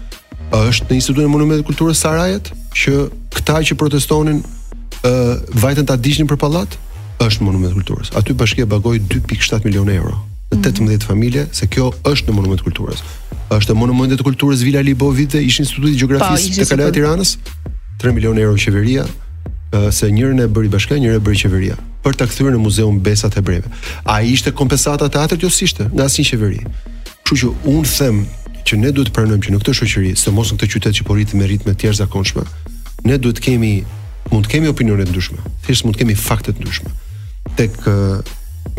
[SPEAKER 3] Është në Institutin e Monumenteve të Kulturës Sarajet që këta që protestonin ë uh, vajtën ta digjnin për pallat, është monument i kulturës. Aty bashkia pagoi 2.7 milionë euro në 18 mm -hmm. familje, se kjo është në monument të kulturës. Është në monumentet e kulturës Vila Libohovite, ish Instituti i Gjeografisë
[SPEAKER 1] po,
[SPEAKER 3] te Kalaja
[SPEAKER 1] e
[SPEAKER 3] Tiranës, 3 milionë euro qeveria, uh, se njërin e bëri bashkia, njërin e bëri qeveria për ta kthyer në muzeun Besa të hebrenjve. A ishte kompensata e teatrit jo s'ishte, nga asnjë qeveri. Kështu që un them që ne duhet të pranojmë që në këtë shoqëri, sidomos në këtë qytet që po rritet me ritme të jashtëzakonshme, ne duhet të kemi mund të kemi opinione të ndryshme, thjesht s'mund të kemi fakte të ndryshme. Tek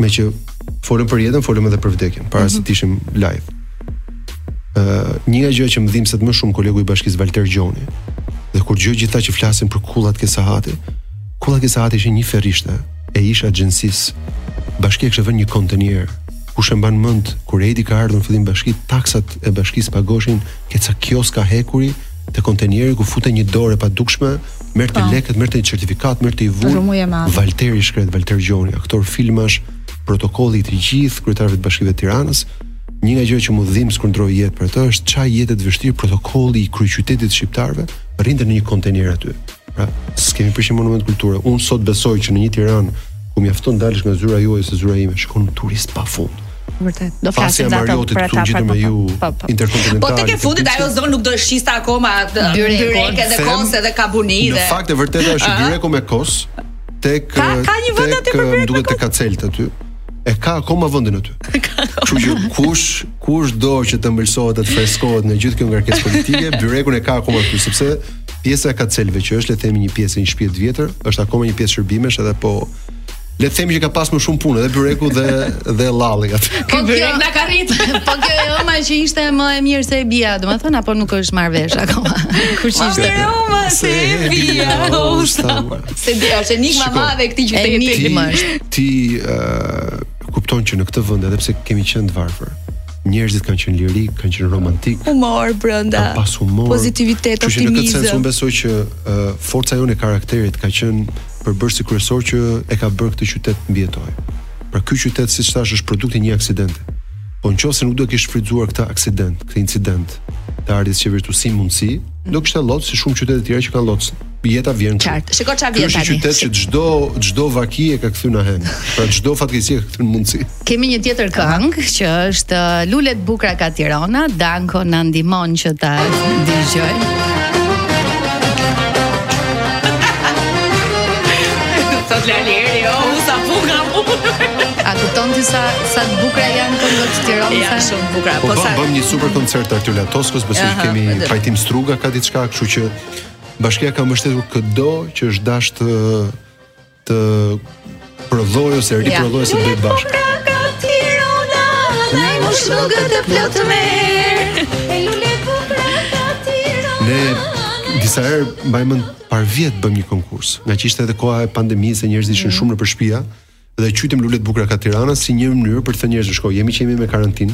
[SPEAKER 3] meqë folëm për jetën, folëm edhe për vdekjen, para mm -hmm. se të ishim live. Ë, uh, një gjë që më dhimbset më shumë kolegu i bashkisë Valter Gjoni. Dhe kur dëgjoj gjithë ata që flasin për kullat ke sahati, kullat ke sahati ishin një ferrishte e ish-agjencisë. Bashkia kishte vënë një kontenier Kush e mban mend kur Edi ka ardhur në fillim në bashki, taksat e bashkisë pagoshin ke ca kioska hekuri te kontenieri ku futej një dorë e padukshme, merrte
[SPEAKER 1] po.
[SPEAKER 3] lekët, merrte një certifikatë, merrte
[SPEAKER 1] një vulë.
[SPEAKER 3] Valteri i shkretë, Valter Gjoni, aktor filmash, protokolli i të gjithë kryetarëve të bashkive të Tiranës. Një nga gjërat që m'u dhimbs kur ndrroi jetë për të është ça jete të vështirë protokolli i kryeqytetit të shqiptarëve, rrinte në një kontenier aty. Pra, s'kemi prishë monument kulture. Unë sot besoj që në një Tiranë ku mjafton dalësh nga zyra juaj ose zyra ime, shikon turistë pafund.
[SPEAKER 1] Vërtet. Do flasim për ato për ata për
[SPEAKER 3] me ju
[SPEAKER 1] po, po.
[SPEAKER 3] interkontinental.
[SPEAKER 1] Po tek e fundit ajo zonë nuk do të shiste akoma byrek
[SPEAKER 3] edhe
[SPEAKER 1] kos edhe kabuni dhe.
[SPEAKER 3] Në fakt e vërteta është byreku me kos tek
[SPEAKER 1] ka, ka një vend aty për byrek. Po
[SPEAKER 3] është te Kacelët aty. E ka akoma vendin aty. Kështu që kush kush do që të ëmbëlsohet të freskohet në gjithë kjo ngarkesë politike, byrekun e ka akoma aty sepse pjesa e Kacelëve që është le të themi një pjesë e një shtëpie të vjetër, është akoma një pjesë shërbimesh edhe po le të themi që ka pas më shumë punë edhe byreku dhe dhalli aty.
[SPEAKER 1] Po byreku na ka rrit.
[SPEAKER 2] Po kjo e ëma që ishte më e mirë se e bija, domethënë apo nuk është marr vesh akoma. Kush
[SPEAKER 1] po,
[SPEAKER 2] ishte?
[SPEAKER 1] Po ëma se e bija. S'e di, është enigma
[SPEAKER 3] e
[SPEAKER 1] madhe e këtij qyteti.
[SPEAKER 2] Enigma
[SPEAKER 3] është. Ti kupton që në këtë vend edhe pse kemi qenë të varfër, njerëzit kanë qenë lirikë, kanë qenë romantikë.
[SPEAKER 1] Humor brenda.
[SPEAKER 3] Kanë pas humor,
[SPEAKER 1] pozitivitet,
[SPEAKER 3] optimizëm. Në këtë sens unë besoj që uh, forca jonë e karakterit ka qenë përbërësi kryesor që e ka bërë këtë qytet të mbijetojë. Pra ky qytet siç thashë është produkt i një aksidenti. Po në qofë se nuk do kish shfrytëzuar këtë aksident, këtë incident, të ardhjes së qeverisë si mundësi, mm. do kishte lot si shumë qytete të tjera që kanë lotë jeta vjen kështu.
[SPEAKER 1] Qartë. Shiko çfarë vjen tani.
[SPEAKER 3] Ky qytet që çdo çdo vaki e ka kthy në hair. Pra çdo fatkeqësi e ka kthy në mundësi.
[SPEAKER 2] Kemi një tjetër këngë që është Lule t'bukra ka Tirana, Danko na ndihmon që ta dëgjojmë.
[SPEAKER 1] Sa flaleri, jo, sa buka.
[SPEAKER 2] A kupton ti sa sa të bukura janë këngët e Tiranës?
[SPEAKER 1] Janë shumë të bukura.
[SPEAKER 3] Po,
[SPEAKER 1] posa
[SPEAKER 3] bëmë një super koncert të Artiola Toskës, besoj që kemi Pajtim Struga pa diçka, kështu që bashkia ka mbështetur këdo që është dashur të Të prodhojë ose riprodhojë se bëhet bashkë.
[SPEAKER 1] Ne mos shkojë të plotë me.
[SPEAKER 3] Ne disa herë mbaj mend parvjet bëmë një konkurs, ngaqë ishte edhe koha e pandemisë e njerëzit ishin mm. shumë nëpër shtëpi dhe e quajtëm Lule t'bukura ka Tirana si një mënyrë për të thënë njerëzve shiko, jemi që jemi me karantinë.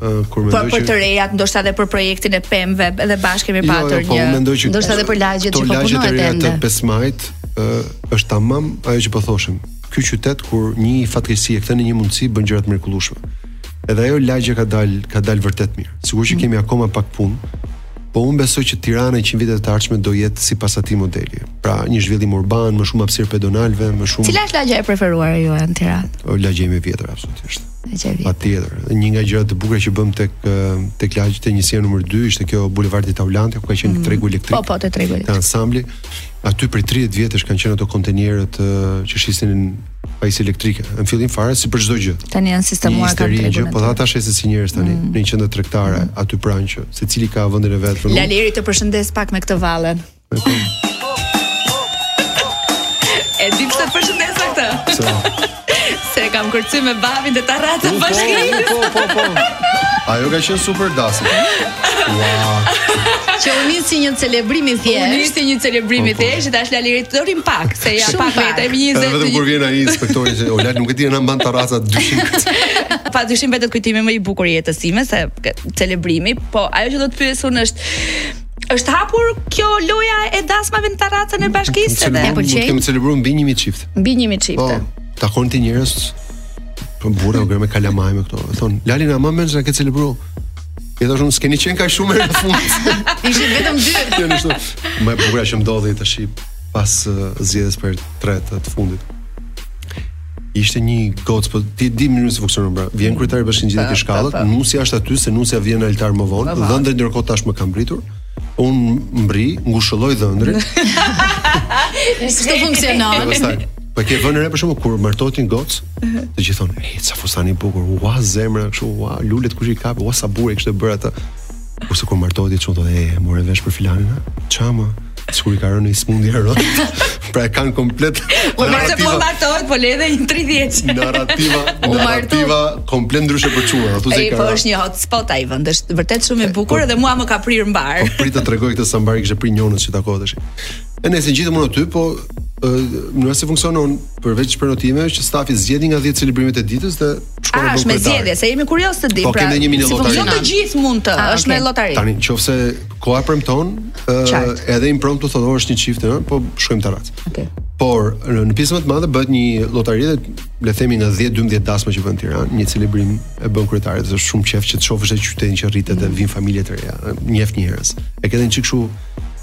[SPEAKER 3] kur mendoj
[SPEAKER 1] për të rejat, ndoshta edhe për projektin e pemëve, edhe bashkë kemi jo, jo, patur
[SPEAKER 3] jo, po,
[SPEAKER 1] një.
[SPEAKER 3] Po,
[SPEAKER 2] ndoshta edhe për lagjet që po punohet
[SPEAKER 3] ende. Lagjet
[SPEAKER 2] e
[SPEAKER 3] 5 majit ë është tamam ajo që po thoshim. Ky qytet kur një fatkeqësi e kthen në një mundësi bën gjëra të mrekullueshme. Edhe ajo lagje ka dalë ka dalë vërtet mirë. Sigurisht që mm. kemi akoma pak punë, po unë besoj që Tirana e 100 viteve të ardhshme do jetë sipas atij modeli. Pra, një zhvillim urban, më shumë hapësirë pedonale, më shumë
[SPEAKER 1] Cila është lagja e preferuar juaj në Tiranë?
[SPEAKER 3] O lagja më e vjetër absolutisht. Patjetër. Një nga gjërat e bukura që bëm tek tek lagja te njësia numër 2 ishte kjo bulevardi Taulantia ku ka qenë mm. tregu elektrik.
[SPEAKER 1] Po, po, te tregu elektrik.
[SPEAKER 3] Te ansambli. Aty prej 30 vjetësh kanë qenë ato kontejnerët që shisnin pajisje elektrike. Në fillim fare si për çdo gjë.
[SPEAKER 1] Tani janë sistemuar kanë
[SPEAKER 3] tregun. Gjë, po ata shesin si njerëz tani mm. në një qendër tregtare mm. aty pranë që secili ka vendin e vet. Lali
[SPEAKER 1] Eri të përshëndes pak me këtë vallen. E di pse të përshëndes me këtë.
[SPEAKER 3] Se
[SPEAKER 1] kam kërcy me babin dhe te tarraca
[SPEAKER 3] po,
[SPEAKER 1] bashkë.
[SPEAKER 3] Po, po, po, po. Ajo ka qenë super dasi. Wow.
[SPEAKER 2] Që u nis si një celebrim i thjeshtë.
[SPEAKER 1] U nis si një celebrim i
[SPEAKER 3] po, po.
[SPEAKER 1] thjeshtë, tash Lali liron dorë pak, se ja pak vetë
[SPEAKER 3] më
[SPEAKER 1] 20.
[SPEAKER 3] Vetëm kur vjen ai inspektori që O Lal nuk e di na mban tarraca 200.
[SPEAKER 1] Pa dyshim mbetet kujtimi më i bukur i jetës sime ai celebrimi, po ajo që do të pyes unë është Është hapur kjo loja e dasmave në tarracën e bashkisë dhe
[SPEAKER 2] e pëlqej.
[SPEAKER 3] Kemi celebruar mbi 1000 çifte.
[SPEAKER 1] Mbi 1000 çifte.
[SPEAKER 3] Po, takon ti njerëz po burra e gra me kalamaj me këto. E thon, Lali na mban mend se na ke celebruar. E them unë s'keni qenë kaq shumë në fund.
[SPEAKER 2] Ishit vetëm dy.
[SPEAKER 3] Jo, jo. Më e bukur që më ndodhi tash pas zgjedhjes për herë të fundit. Ishte një gocë, po ti e di më mirë si funksionon pra. Vjen kryetari i bashkisë ngjit ato shkallët, nusja është aty se nusja vjen në altar më vonë, dhëndri ndërkohë tashmë ka mbërritur. Unë mbërrij, ngushëlloj dhëndrin.
[SPEAKER 2] Kështu funksionon.
[SPEAKER 3] Po ke vënë re për shaka unë kur martohet një gocë, të gjithë thonë, "Ej, sa fustan i bukur, ua zemra kështu, ua lulet kush i kap, ua sa bukur e kishte bërë atë." Kurse kur martohet një çun thotë, "E, more vesh për filanin, a? Ça ma? Sikur i ka rënë një sëmundje e rëndë." pra e kanë komplet
[SPEAKER 1] Po më se po martohet, po le edhe një
[SPEAKER 3] 3
[SPEAKER 2] vjeç. narrativa,
[SPEAKER 3] narrativa komplet ndryshe për çuna, ato
[SPEAKER 1] që
[SPEAKER 3] ka.
[SPEAKER 1] Po është një hot spot ai vend, është vërtet shumë i po, bukur dhe mua më ka prirë mbarë.
[SPEAKER 3] Po prit të tregoj këtë sa mbarë i kishte prirë njërës që takova tash. E nejse ngjitem unë aty, po në tarracë funksionon përveç prenotimeve që stafi zgjedh një nga 10 celebrimet e ditës dhe Shkon ah,
[SPEAKER 1] është me zgjedhje, se jemi kurioz të dimë.
[SPEAKER 3] Po pra, kemi një mini
[SPEAKER 1] lotari. Jo të gjithë mund të,
[SPEAKER 2] ah,
[SPEAKER 1] është
[SPEAKER 2] okay.
[SPEAKER 1] me lotari.
[SPEAKER 3] Tani, nëse koha premton,
[SPEAKER 1] uh,
[SPEAKER 3] edhe impromptu thotë është një çift, ëh, po shkojmë në tarracë.
[SPEAKER 1] Okej.
[SPEAKER 3] Okay. Por në pjesën më të madhe bëhet një lotari dhe le të themi në 10-12 dasma që bën Tirana, një celebrim e bën kryetari, është shumë qejf që të shofësh atë qytetin që rritet dhe vin familje të reja, njef njerëz. E ke dhe një çik kështu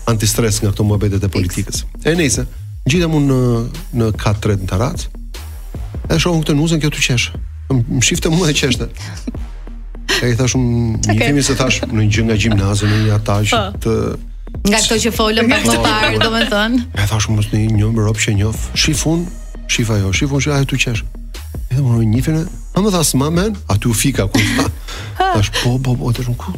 [SPEAKER 3] antistres nga këto muhabetet e politikës. E nejse, ngjitem unë në në kat në tarracë, E shohun këtë nuzën kjo të qesh. Më shifte mua e qeshte. E i thashë një okay. filmi se thashë në gjë nga gjimnazën e një ata që po. të...
[SPEAKER 2] Nga këto që folën për më parë, do me thënë.
[SPEAKER 3] E thashë më të një më ropë që një shifun, shifa jo, shifun që ajo të qeshë. E dhe më një filmi, a më tha ma men, aty u fika, ku ta. Thashë, po, po, po, të
[SPEAKER 1] shumë,
[SPEAKER 4] ku,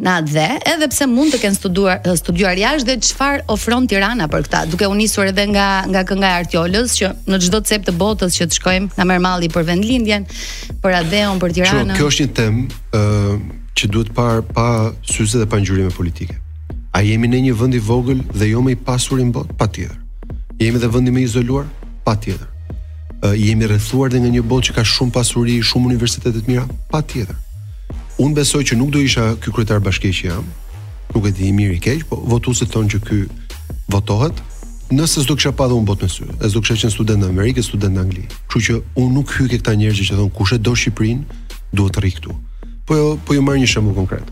[SPEAKER 1] në
[SPEAKER 2] atdhe, edhe pse mund të kenë studuar studiuar jashtë dhe çfarë ofron Tirana për këta, duke u nisur edhe nga nga kënga e Artiolës që në çdo cep të botës që të shkojmë na merr malli për vendlindjen, për atdheun, për Tiranën.
[SPEAKER 3] Që, kjo është një temë ë uh, që duhet parë pa syze dhe pa ngjyrime politike. A jemi ne një vend i vogël dhe jo më i pasur në botë? Patjetër. Jemi dhe vendi më i izoluar? Patjetër. Uh, jemi rrethuar dhe nga një botë që ka shumë pasuri, shumë universitete të mira? Patjetër. Unë besoj që nuk do isha ky kryetar bashkie që jam. Nuk e di i mirë i keq, po votuesit thonë që ky votohet. Nëse s'do kisha pa dhe unë botë me sy, e s'do kisha qenë student në Amerikë, student në Angli. Kështu që unë nuk hyj ke këta njerëz që thonë kush e do Shqipërinë, duhet të rri këtu. Po jo, po ju marr një shembull konkret.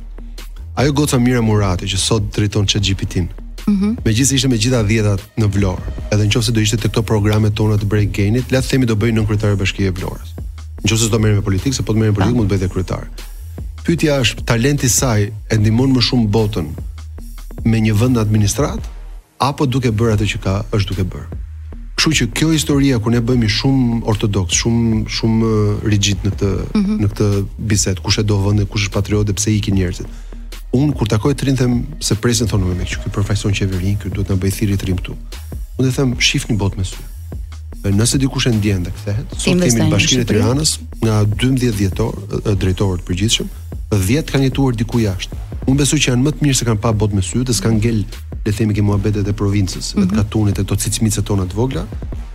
[SPEAKER 3] Ajo goca Mira Murati që sot drejton ChatGPT-n. Mm -hmm. Megjithëse ishte me gjitha dhjetat në Vlorë, edhe nëse do ishte te këto programet tona të Brain Gainit, le të themi do bëhej nënkryetare bashkie e Vlorës. Nëse s'do merrej me politikë, se po të merrej me politikë mund të bëhet kryetar. Pyetja është, talenti i saj e ndihmon më shumë botën me një vend në administratë apo duke bërë atë që ka, është duke bërë. Kështu që kjo historia kur ne bëhemi shumë ortodoks, shumë shumë rigjid në këtë mm -hmm. në këtë bisedë, kush e do vendin, kush është patriot dhe pse ikin njerëzit. Unë kur takoj të rinj them se presin thonë meqë ky përfaqëson qeverinë, ky duhet të na bëjë thirrje të rrimë këtu. Unë them shifni botën me sy. Nëse dikush e ndjen dhe kthehet, sot kemi në Bashkinë e Tiranës nga 12 dhjetor drejtorë të përgjithshëm, 10 kanë jetuar diku jashtë. Unë besoj që janë më të mirë se kanë pa botë me sy dhe s'kanë ngel, le të themi ke muhabetet e provincës, mm -hmm. dhe të katunit e te cicmicet tona të vogla,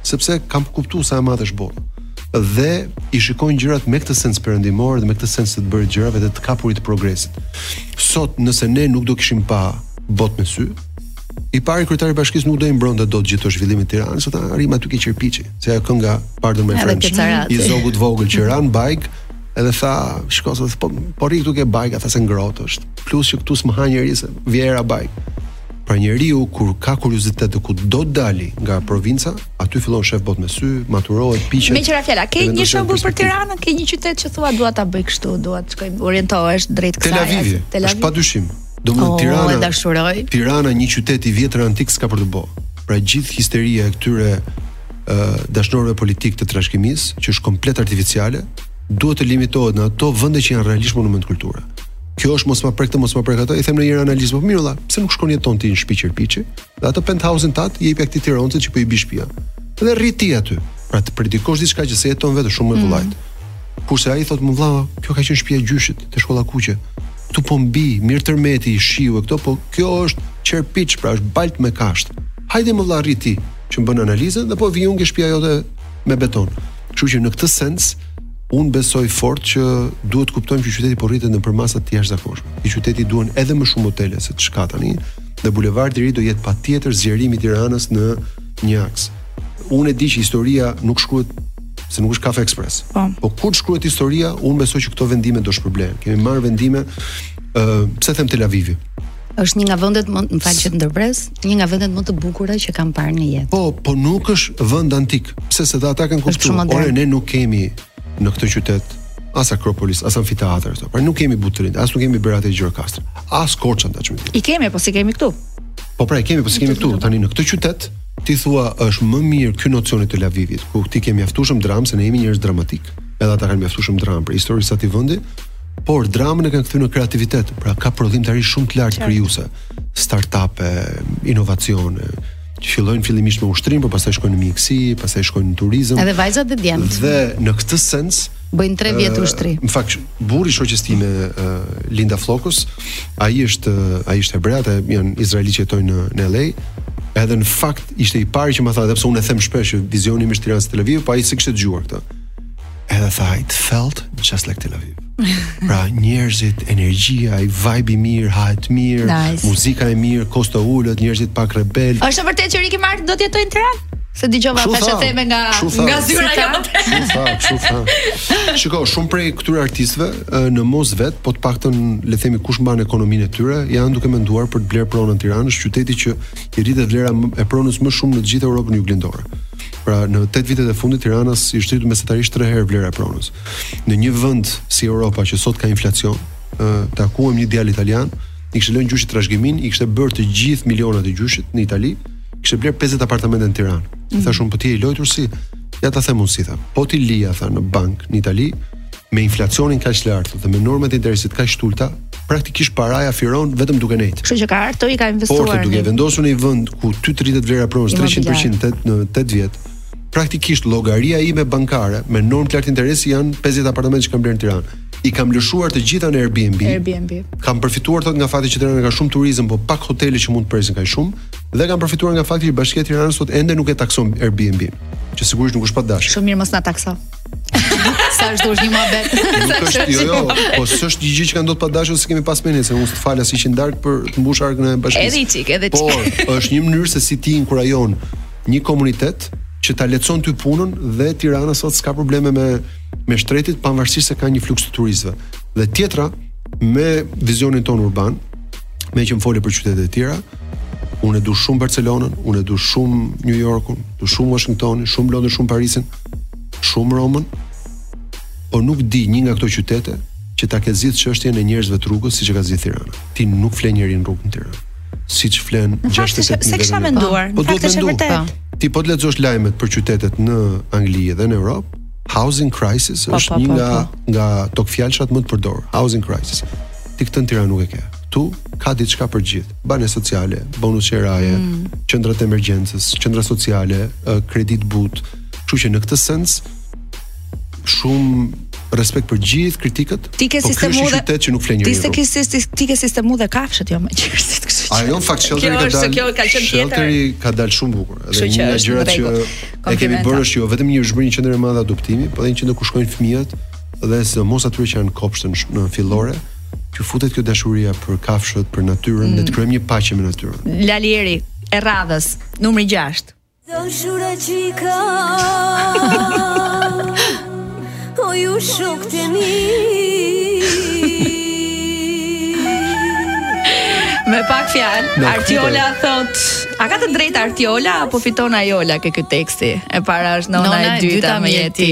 [SPEAKER 3] sepse kanë kuptuar sa e madhe është bota dhe i shikojnë gjërat me këtë sens perëndimor dhe me këtë sens të të bërit gjërave dhe të kapurit të progresit. Sot nëse ne nuk do kishim pa botë me sy, I pari kryetari i bashkisë nuk do i mbronte dot gjithë këtë zhvillim të Tiranës, thotë rrimë aty ke qerpiçi, si ajo kënga Pardon my French. I zogut vogël që ra n'bajgë, edhe tha, shko se po po rri këtu ke bajga, tha se ngrohtë është. Plus që këtu s'më ha njeri se vjen era bajgë. Pra njeriu kur ka kuriozitet të ku do të dali nga provinca, aty fillon shef botë me sy, maturohet, piqet.
[SPEAKER 1] Meqë ra fjala, ke një shembull për Tiranën, ke një qytet që thua dua ta bëj kështu, dua të shkoj, orientohesh drejt kësaj.
[SPEAKER 3] Tel
[SPEAKER 1] Aviv,
[SPEAKER 3] është padyshim. Domethënë
[SPEAKER 2] oh,
[SPEAKER 3] Tirana, Tirana një qytet i vjetër antik s'ka për të bo. Pra gjithë histeria e këtyre uh, dashnorëve politikë të trashëgimisë, që është komplet artificiale, duhet të limitohet në ato vende që janë realisht monument kulture. Kjo është mos ma prek këtë, mos ma prek atë, i them në njërë analizë, po mirë la, pse nuk shkon jeton ti në shpi qerpiçi, Dhe atë penthouse-in tat jepe këtij tironcit që po i bie shtëpia. Dhe rri ti aty. Pra të predikosh diçka që s'e jeton vetë shumë mor vëlla. Mm. Kurse ai thotë mor vëlla, kjo ka qenë shtëpia e gjyshit te shkolla kuqe. Të po më bi, mirë tërmeti, shiu e këto, po kjo është qerpiç, pra është balt me kasht. Hajde mor vëlla rri ti që më bën analizën dhe po vi unë ke shtëpia jote me beton. Kështu që në këtë sens, un besoj fort që duhet të kuptojmë që qyteti po rritet në përmasa të jashtëzakonshme. Qyteti do edhe më shumë hotele se ç'ka tani. dhe bulevardi i ri do jetë patjetër zgjerimi i Tiranës në një aks. Unë e di që historia nuk shkruhet se nuk është kafe ekspres.
[SPEAKER 1] Po.
[SPEAKER 3] Po kur të shkruhet historia, unë besoj që këto vendime do shpërblehen. Kemi marrë vendime, ë, uh, pse them Tel Avivi?
[SPEAKER 2] Është një nga vendet më, më fal që të ndërpres, një nga vendet më të bukura që kam parë në jetë.
[SPEAKER 3] Po, po nuk është vend antik, pse, se dhe ata kanë kuptuar, ore ne nuk kemi në këtë qytet as Akropolis, as amfiteatër këto. Pra nuk kemi Butrint, as nuk kemi Berat e Gjirokastër, as Korçën ta çmit.
[SPEAKER 1] I kemi, po s'i kemi këtu.
[SPEAKER 3] Po pra i kemi, po s'i kemi këtu. Tani në këtë qytet ti thua është më mirë ky nocioni i Tel Avivit, ku ti ke mjaftueshëm dramë se ne jemi njerëz dramatik. Edhe ata kanë mjaftueshëm dramë për historinë e atij vendi, por dramën e kanë kthyer në kreativitet, pra ka prodhimtari shumë të lartë krijuese, startupe, inovacione, që fillojnë fillimisht me ushtrinë, por pastaj shkojnë në mjekësi, pastaj shkojnë në turizëm.
[SPEAKER 2] Edhe vajzat dhe djemtë.
[SPEAKER 3] Dhe në këtë sens
[SPEAKER 2] bëjnë 3 vjet ushtri.
[SPEAKER 3] Në fakt, burri i shoqes time Linda Flokos, ai është ai është hebre, ata janë izraelitë që jetojnë në në LA. Edhe në fakt ishte i pari që më tha, edhe pse unë e them shpesh që vizioni im është Tirana Tel Aviv, po ai s'e kishte dëgjuar këtë. edhe tha it felt just like Tel Aviv. pra njerëzit, energjia, ai vibe i mirë, hahet mirë,
[SPEAKER 1] nice.
[SPEAKER 3] muzika e mirë, kosto ulët, njerëzit pak rebel.
[SPEAKER 1] Është vërtet që Ricky Martin do të jetojë në Tiranë? Se dëgjova thashetheme nga nga zyra jote.
[SPEAKER 3] Shumë fan, shumë fan. Shiko, shumë prej këtyre artistëve në mos vet, po të paktën le themi kush mban ekonominë e tyre, janë duke menduar për të blerë pronën në Tiranë, është qyteti që i rritet vlera e pronës më shumë në të gjithë Europën Juglindore. Pra në 8 vitet e fundit Tiranës i është rritur mesatarisht 3 herë vlera e pronës. Në një vend si Europa që sot ka inflacion, ë takova një djalë italian, i kishte lënë gjyshi trashëgimin, i kishte bërë të gjithë milionat e gjyshit në Itali, kishte bler 50 apartamente në Tiranë. Mm -hmm. Thashë unë po ti je i lojtur, ja ta them unë si tha. Po t'i lija tha në bank në Itali, Me inflacionin kaq të lartë dhe me normat e interesit kaq të ulta, praktikisht paraja firon vetëm duke nejt.
[SPEAKER 1] Kështu që ka ardhur i ka investuar.
[SPEAKER 3] Por duke vendosur në një vend ku ty të rritet vlera pronës 300% në 8 vjet, praktikisht llogaria ime bankare me normë të lartë interesi janë 50 apartamente që kam blerë në Tiranë. I kam lëshuar të gjitha në Airbnb.
[SPEAKER 1] Airbnb.
[SPEAKER 3] Kam përfituar thot nga fakti që Tirana ka shumë turizëm, por pak hotele që mund të presin kaq shumë dhe kam përfituar nga fakti që Bashkia e Tiranës sot ende nuk e takson Airbnb, që sigurisht nuk është pa dashje.
[SPEAKER 1] Shumë mirë mos na takso.
[SPEAKER 2] Sa është gjithë një muhabet.
[SPEAKER 3] Nuk është jo, jo, po s'është një gjë që ka ndodhur pa dashje ose kemi pas me nesër. Unë falas si që ndark për të mbush arkën e bashkisë.
[SPEAKER 1] Edhe çik, edhe çik.
[SPEAKER 3] Po, është një mënyrë se si ti inkurajon një komunitet që ta lehtëson ty punën dhe Tirana sot s'ka probleme me me shtretërit pavarësisht se ka një fluks të turistëve. Dhe tjetra me vizionin tonë urban, meqë më fole për qytetet e tjera, unë e du shumë Barcelonën, unë e du shumë New Yorkun, du shumë Washingtonin, shumë Londrën, shumë Parisin, shumë Romën, po nuk di një nga këto qytete që ta ketë zgjidhur çështjen e njerëzve të rrugës siç e ka zgjidhur Tirana. Ti nuk fle njeri në rrugë në Tiranë. Siç flen
[SPEAKER 1] 67
[SPEAKER 3] mijë.
[SPEAKER 1] S'e kisha menduar.
[SPEAKER 3] Po
[SPEAKER 1] do ta
[SPEAKER 3] mendoj.
[SPEAKER 1] Po.
[SPEAKER 3] Ti po të lexosh lajmet për qytetet në Angli dhe në Evropë, housing crisis
[SPEAKER 1] pa,
[SPEAKER 3] është
[SPEAKER 1] pa,
[SPEAKER 3] një nga pa, pa. nga togfjalëshat më të përdorur. Housing crisis. Ti këtë në Tiranë nuk e ke. Këtu ka diçka për gjithë. banesa sociale, bonus qeraje,
[SPEAKER 1] mm.
[SPEAKER 3] qendrat e emergjencës, qendra sociale, kredi të buta. Kështu që në këtë sens shumë respekt për gjithë kritikët.
[SPEAKER 1] Ti ke
[SPEAKER 3] po
[SPEAKER 1] sistemu dhe.
[SPEAKER 3] Ti që nuk fle njeri.
[SPEAKER 1] Ti se ke sistem ti ke sistemu dhe kafshët jo më njerëzit kështu.
[SPEAKER 3] Ajo në fakt
[SPEAKER 1] shelter
[SPEAKER 3] ka dalë.
[SPEAKER 1] Kjo ka qenë tjetër.
[SPEAKER 3] Shelteri ka dalë shumë bukur. Edhe një nga gjërat që e kemi bërë është jo vetëm një është bërë një qendër e madhe adoptimi, por edhe një qendër ku shkojnë fëmijët dhe sidomos atyre që janë kopshte, në fillore, që u futet kjo dashuria për kafshët, për natyrën,
[SPEAKER 1] mm.
[SPEAKER 3] dhe të mm. krijojmë një paqe me natyrën.
[SPEAKER 1] Lalieri e radhës, numri 6.
[SPEAKER 4] Dashura çika. O ju shokët e mi.
[SPEAKER 1] Me pak fjalë, Artiola thotë A ka të drejtë Artiola apo fiton Ajola ke ky teksti? E para është nona,
[SPEAKER 2] nona,
[SPEAKER 1] e dyta,
[SPEAKER 3] dyta me
[SPEAKER 1] jeti.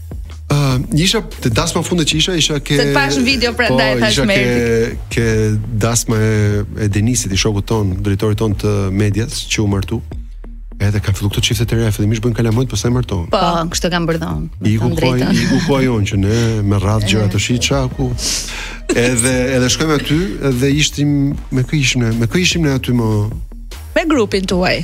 [SPEAKER 1] Ë,
[SPEAKER 3] uh, isha te dasma e fundit që isha, isha ke
[SPEAKER 1] Të pashë në video prandaj
[SPEAKER 3] po, thashë
[SPEAKER 1] me.
[SPEAKER 3] Ke ke dasma e, e Denisit, i shokut tonë, drejtorit tonë të medias që u martu. Edhe kanë filluar këto çifte të reja, fillimisht bëjnë kalamojt, pastaj martohen.
[SPEAKER 2] Po, po kështu kanë bërë dhon.
[SPEAKER 3] I ku po, i ku po a janë që ne me radhë gjëra të shi çaku. Edhe edhe shkojmë aty dhe ishim me kë ishim ne, me kë ishim ne aty më
[SPEAKER 1] me grupin tuaj.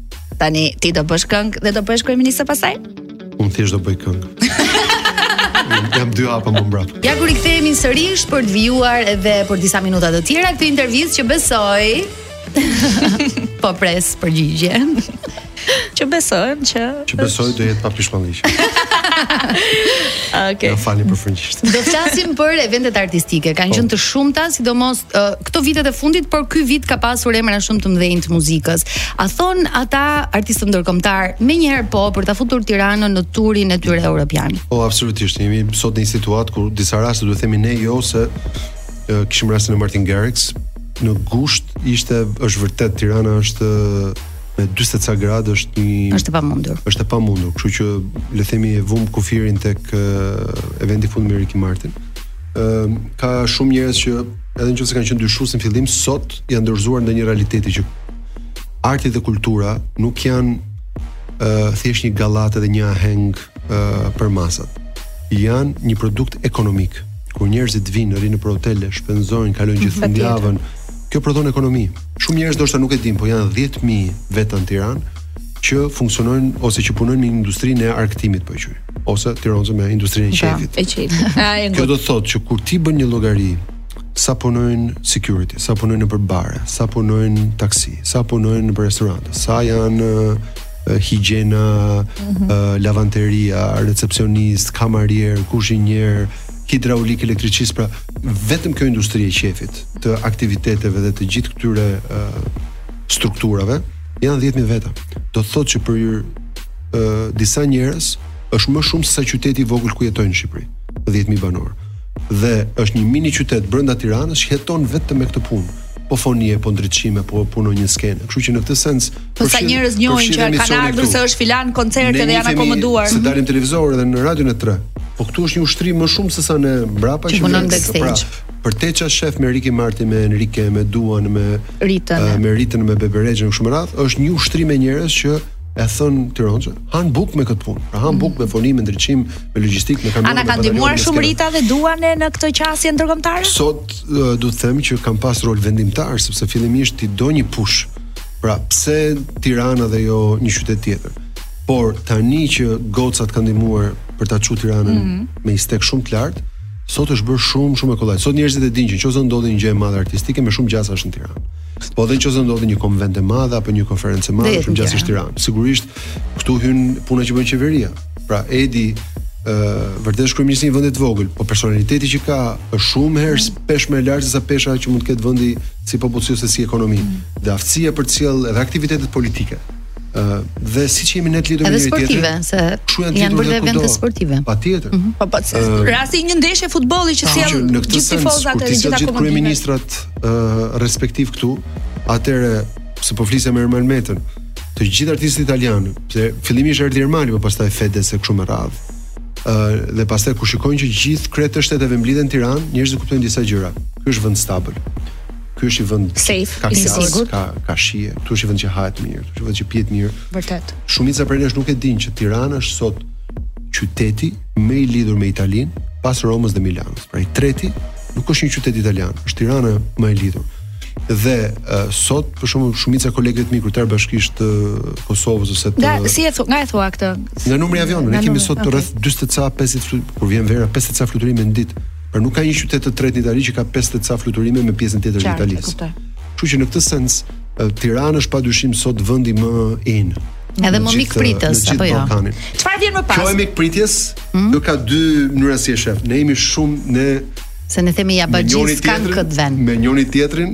[SPEAKER 1] Tani ti do bësh këngë dhe do bësh kryeministrin pastaj?
[SPEAKER 3] Unë thjesht do bëj këngë. jam dy hapa më mbrapa.
[SPEAKER 2] Ja ku rikthehemi sërish për të vijuar edhe për disa minuta të tjera këtë intervistë që besoj po pres përgjigjen.
[SPEAKER 1] Që besojmë që
[SPEAKER 3] Që besoj do jetë pa pishmanllëk.
[SPEAKER 1] Okej.
[SPEAKER 3] Okay. Më falni për frëngjisht.
[SPEAKER 2] Do të flasim për eventet artistike. Kanë po. qenë të shumta, sidomos këto vitet e fundit, por ky vit ka pasur emra shumë të mëdhenj të muzikës. A thon ata artistët ndërkombëtarë menjëherë po për ta futur Tiranën në turin e tyre europian?
[SPEAKER 3] Po absolutisht, jemi sot në një situatë ku disa raste duhet të themi ne jo se kishim rastin e Martin Garrix në gusht ishte është vërtet Tirana është me 40 e ca gradë është një
[SPEAKER 2] është e pamundur.
[SPEAKER 3] Është e pamundur, kështu që le të themi e vum kufirin tek eventi i fundit me Ricky Martin. ë ka shumë njerëz që edhe në qoftë se kanë qenë dyshues në fillim sot janë dorëzuar ndaj një realiteti që arti dhe kultura nuk janë ë thjesht një gallatë dhe një aheng ë për masat. Janë një produkt ekonomik. Kur njerëzit vinë, rrinë nëpër hotele, shpenzojnë, kalojnë gjithë fundjavën, kjo prodhon ekonomi. Shumë njerëz ndoshta nuk e dinë, por janë 10000 veta në Tiranë që funksionojnë ose që punojnë në industrinë e argëtimit po e quaj. ose tironçe me industrinë e pra, qefit.
[SPEAKER 1] Po, e qefit.
[SPEAKER 3] Kjo do të thotë që kur ti bën një llogari sa punojnë security, sa punojnë nëpër bare, sa punojnë taksi, sa punojnë nëpër restorante, sa janë higjiena, mm -hmm. uh, lavanteria, recepcionist, kamerier, kuzhinier, hidraulik, elektricist, pra vetëm kjo industri e qefit të aktiviteteve dhe të gjithë këtyre uh, strukturave janë 10000 veta. Do të thotë që për ë disa njerëz është më shumë se sa qyteti i vogël ku jetojnë në Shqipëri, 10000 banorë. Dhe është një mini qytet brenda Tiranës që jeton vetëm me këtë punë po fonie, po ndriçime, po punon një skenë. Kështu që në këtë sens,
[SPEAKER 1] po sa njerëz njohin që kanë ardhur se është filan
[SPEAKER 3] koncert
[SPEAKER 1] dhe janë akomoduar.
[SPEAKER 3] Ne dalim në televizor edhe në radion e 3. Po këtu është një ushtri me shumë veta mbrapa
[SPEAKER 2] që punon
[SPEAKER 3] në
[SPEAKER 2] këtë
[SPEAKER 3] pra, për te ça shef me Ricky Martin, me Enrique, me Duan, me
[SPEAKER 1] Ritën,
[SPEAKER 3] me Ritën, me Bebe Rexhën, kështu me radhë, është një ushtri me njerëz që e thënë Tironçe, hanë bukë me këtë punë. Pra hanë mm. bukë me foni, me ndriçim, me logjistikë, me kamion.
[SPEAKER 1] A
[SPEAKER 3] na
[SPEAKER 1] ka ndihmuar shumë Rita dhe Dua në, në këtë qasje ndërkombëtare.
[SPEAKER 3] Sot uh, duhet të them që kanë pas rol vendimtar sepse fillimisht ti do një push. Pra pse Tirana dhe jo një qytet tjetër? Por tani që gocat kanë ndihmuar për ta çuar Tiranën
[SPEAKER 1] mm -hmm.
[SPEAKER 3] me një stekë shumë të lartë, sot është bërë shumë shumë e kollaj. Sot njerëzit e dinë që po ndodhi një gjë e madhe artistike me shumë gjasa është në Tiranë. Po dhe në qoftë se ndodhi një konventë e madhe apo një konferencë e madhe shumë gjasa është
[SPEAKER 2] në
[SPEAKER 3] Tiranë. Sigurisht këtu hyn puna që bën qeveria. Pra Edi ë vërtet është kryeministër i një vendi të vogël, po personaliteti që ka është shumë herë mm. peshë më e lartë se sa pesha që mund të ketë vendi si popullsi ose si ekonomi. Mm. Dhe aftësia për të sjellë edhe aktivitetet politike. dhe siç jemi ne të lidhur me njëri tjetrin.
[SPEAKER 2] Sportive, se
[SPEAKER 3] kshu
[SPEAKER 2] janë
[SPEAKER 3] janë
[SPEAKER 2] bërë evente sportive.
[SPEAKER 3] Patjetër.
[SPEAKER 1] Mhm. Po po. Rasti një ndeshje futbolli që sjell gjithë tifozat e
[SPEAKER 3] gjitha
[SPEAKER 1] komunitetet.
[SPEAKER 3] Kryeministrat respektivë këtu, atëhere se po flisja me Ermal Metën, të gjithë artistët italianë, se fillimisht erdhi Ermali, po pastaj Fedez e kshu me radhë. Ë dhe pastaj kur shikojnë që gjithë krerët e shteteve mblidhen në Tiranë, njerëzit kuptojnë disa gjëra. Ky është vend stabil. Ky është një vend
[SPEAKER 1] safe, i sigurt,
[SPEAKER 3] ka ka shije, këtu është një vend që hahet mirë, këtu është një vend që pihet mirë.
[SPEAKER 1] Vërtet.
[SPEAKER 3] Shumica prej nesh nuk e dinë që Tirana është sot qyteti më i lidhur me Italinë pas Romës dhe Milanos. Pra i treti nuk është një qytet italian, është Tirana më e lidhur. Dhe uh, sot për shembull shumica e kolegëve të mi kryetarë bashkish të Kosovës ose të
[SPEAKER 1] Nga si e thua, nga e thua këtë?
[SPEAKER 3] Nga numri i avionëve, ne kemi sot
[SPEAKER 1] okay.
[SPEAKER 3] rreth 40 e ca 50 kur vjen vera 50 e ca fluturime në ditë. Pra nuk ka një qytet të tretë në Itali që ka 50 e ca fluturime me pjesën tjetër të Italisë. Kështu që në këtë sens Tirana është padyshim sot vendi më in.
[SPEAKER 2] Edhe më mikpritës apo jo.
[SPEAKER 1] Çfarë vjen më pas?
[SPEAKER 3] Kjo e mikpritjes, mm? domethënë ka dy mënyra si e sheh. Ne jemi shumë në
[SPEAKER 2] se ne themi ja bagjis kanë kët vend.
[SPEAKER 3] Me njëri tjetrin,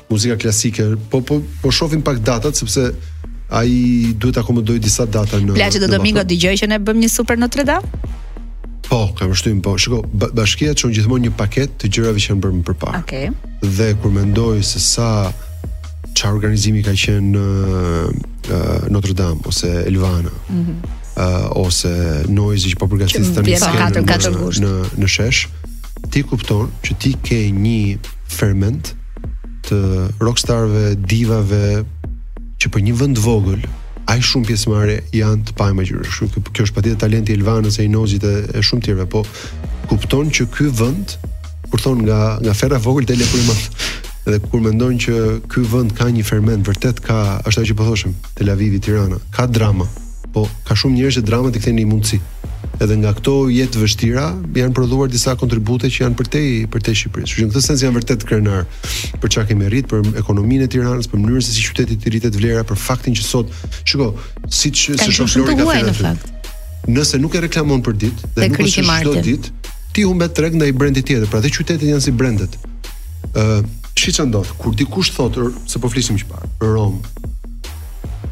[SPEAKER 3] muzika klasike. Po po po shohim pak datat sepse ai duhet të akomodojë disa data në. Placido
[SPEAKER 1] Domingo dëgjoi që ne bëmë një super Notre Dame.
[SPEAKER 3] Po, ka vështrim, po. Shiko, bashkia çon gjithmonë një paketë të gjërave që janë bërë më parë.
[SPEAKER 1] Okej. Okay.
[SPEAKER 3] Dhe kur mendoj se sa çfarë organizimi ka qenë në uh, Notre Dame ose Elvana. Mhm. Mm uh, ose Noizy që po përgatitet të
[SPEAKER 1] nisë
[SPEAKER 3] në, në, në shesh, ti kupton që ti ke një ferment, të rockstarëve, divave që për një vend të vogël aq shumë pjesëmarrje janë të paimagjinueshme. Kështu që kjo është patjetër talenti i Elvanës, i Noizyt e, e shumë të tjerëve, po kupton që ky vend kur thon nga nga ferra e vogël del lepuri i madh. Dhe kur mendon që ky vend ka një ferment, vërtet ka, është ajo që po thoshim, Tel Aviv, Tirana, ka drama. Po ka shumë njerëz që dramat i kthejnë në mundësi. Edhe nga këto jetë të vështira janë prodhuar disa kontribute që janë përtej përtej Shqipërisë. Kështu që në këtë sens janë vërtet krenar për çka kemi arrit, për ekonominë e Tiranës, për mënyrën se si qytetit i rritet vlera, për faktin që sot, shiko, siç se shoh Flori ka thënë aty. Nëse nuk e reklamon për ditë dhe nuk
[SPEAKER 2] e
[SPEAKER 3] sheh çdo ditë, ti humbet treg ndaj brendit tjetër. Pra dhe qytetet janë si brendet. Ë, uh, shiçan do. Kur dikush thotë se po flisim çfarë, Rom,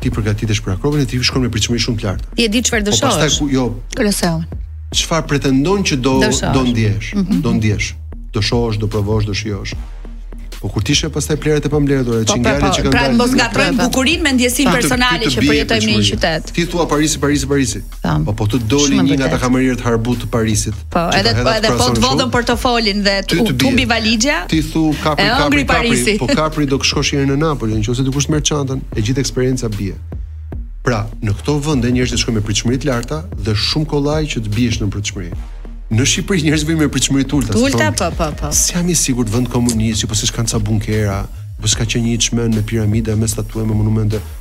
[SPEAKER 3] Ti përgatitesh për Akropolin e ti shkon me pritshmëri shumë të lartë.
[SPEAKER 2] Ti e di çfarë
[SPEAKER 3] do
[SPEAKER 2] shohësh.
[SPEAKER 3] Po pastaj kur jo
[SPEAKER 1] Koloseu.
[SPEAKER 3] Çfarë pretendon që do
[SPEAKER 2] të shohësh.
[SPEAKER 3] do ndjesh, mm -hmm. do ndjesh. Do shohësh, do provosh, do shijosh. Po kur ti sheh pastaj plehrat e pambledhura,
[SPEAKER 1] po,
[SPEAKER 3] çingjalet
[SPEAKER 1] po, po, që
[SPEAKER 3] kanë
[SPEAKER 1] pra,
[SPEAKER 3] dalë.
[SPEAKER 1] Pra mos ngatrojmë bukurinë me ndjesinë personale që përjetojmë në një qytet.
[SPEAKER 3] Ti thua Parisi, Parisi, Parisi.
[SPEAKER 2] Tam.
[SPEAKER 3] Po po të doli një nga ta kamerierët harbut të Parisit.
[SPEAKER 1] Po, edhe
[SPEAKER 3] po
[SPEAKER 1] edhe po të vodhën portofolin dhe të humbi valixha.
[SPEAKER 3] Ti thu Kapri Kapri Kapri, po Kapri do të shkosh njëherë në Napoli, nëse dikush të merr çantën, e gjithë eksperjenca bie. Pra, në këto vende njerëzit shkojnë me pritshmëri të larta dhe shumë kollaj që të biesh në pritshmëri. Në Shqipëri njerëzit vijnë me pritshmëri të ulta.
[SPEAKER 1] Ulta po po po.
[SPEAKER 3] S'jam i sigurt vend komunist, po se ç'kanë ca bunkera, po s'ka qenë një i çmendur me piramida, me statuja, me
[SPEAKER 1] monumente.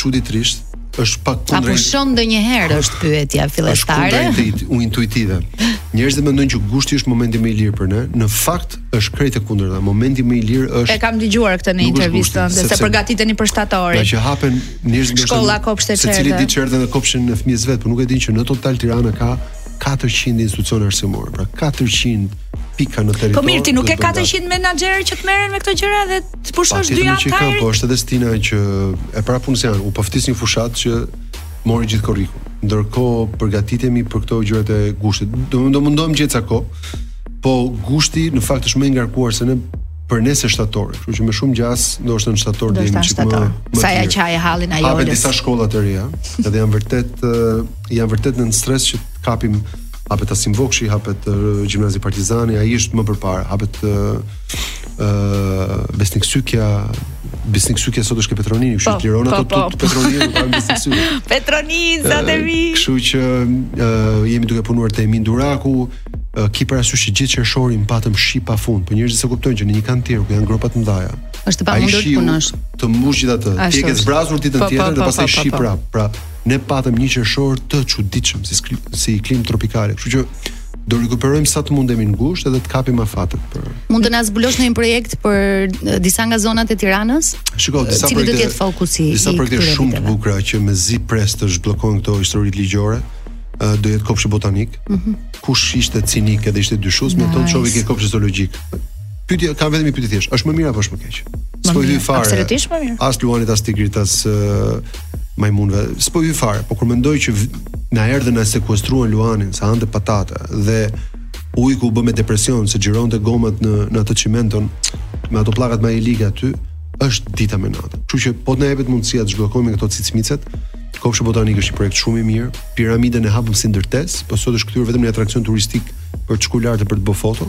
[SPEAKER 3] çuditërisht është pak kundër.
[SPEAKER 2] A pushon ndonjëherë është pyetja fillestare.
[SPEAKER 3] Është kundërintuitive. Njerëzit mendojnë që gushti është momenti më i lirë për ne. Në fakt është krejt e kundërta. Momenti më i lirë është E
[SPEAKER 1] kam dëgjuar këtë në intervistën se,
[SPEAKER 3] se
[SPEAKER 1] përgatiteni për shtatorin.
[SPEAKER 3] Ngaqë hapen njerëz
[SPEAKER 1] shkolla kopshte
[SPEAKER 3] çerdhe.
[SPEAKER 1] Secili
[SPEAKER 3] di çerdhen e kopshtin e fëmijës së vet, por nuk e din që në total Tirana ka 400 institucione arsimore, pra 400 pika në territor.
[SPEAKER 1] Po mirë, ti nuk ke 400 menaxherë që të merren me këto gjëra dhe Pushosh dy javë
[SPEAKER 3] ka. Po është edhe stina që e para punës janë, u paftis një fushatë që mori gjithë korrikun. Ndërkohë përgatitemi për këto gjërat e gushtit. Do do mundohem gjithsesi. Po gushti në fakt është më i ngarkuar se në për ne se shtatori, kështu që me shumë gjasë, ndoshta në shtator dhe më
[SPEAKER 1] shumë
[SPEAKER 3] më.
[SPEAKER 1] Sa ja qaj hallin
[SPEAKER 3] ajo.
[SPEAKER 1] Ka
[SPEAKER 3] disa shkolla të reja, edhe janë vërtet janë vërtet në stres që t'i kapim hapet Asim Vokshi, hapet Gjimnazi Partizani, ai është më përpara, hapet ë uh, Besnik Sykja Besnik Sykja sot është ke Petro Nini, kështu
[SPEAKER 1] po,
[SPEAKER 3] që liron
[SPEAKER 1] po,
[SPEAKER 3] ato
[SPEAKER 1] po.
[SPEAKER 3] të Petro Ninit pa Besnik Sykja.
[SPEAKER 1] Petro Nini sa të vi.
[SPEAKER 3] Kështu që uh, jemi duke punuar te Emin Duraku, uh, ki parasysh që gjithë qershorin patëm shi pa fund, po njerëzit s'e kuptojnë që në një kantier ku janë gropa të mëdha.
[SPEAKER 2] Është e pamundur të punosh.
[SPEAKER 3] Të mbush gjithë atë. Ti e ke zbrazur ditën tjetër dhe pastaj shi prap. Pra, ne patëm një qershor të çuditshëm si si klimë tropikale. Kështu që do rikuperojmë sa të mundemi në gusht edhe të kapim afatet për.
[SPEAKER 2] Mund të na zbulosh ndonjë projekt për disa nga zonat e Tiranës?
[SPEAKER 3] Shiko, disa projekte.
[SPEAKER 2] Cili do të jetë fokusi?
[SPEAKER 3] Disa projekte shumë të bukura që mezi pres të zhbllokojnë këto histori ligjore. Uh, do jetë kopshti botanik. Mm -hmm. Kush ishte cinik edhe ishte dyshues, i ftoj
[SPEAKER 2] të
[SPEAKER 3] vijnë ke kopshti zoologjik. Pyetje, ka vetëm një pyetje thjesht. Është më mirë apo është më keq? S'po vij fare.
[SPEAKER 1] Absolutisht më mirë.
[SPEAKER 3] As luanit as tigrit as uh, majmunëve. S'po vij fare, po kur mendoj që na erdhën na sekuestruan luanin, se hante patate dhe ujku u bë me depresion se xhironte gomat në në atë çimenton me ato pllakat me ilike aty, është dita me natë. Kështu që po të na jepet mundësia të zhbllokojmë këto cicmicet, Kopshti Botanik është një projekt shumë i mirë. Piramidën e hapëm si ndërtesë, po sot është kthyer vetëm një atraksion turistik për të shkuar lart për të bërë foto.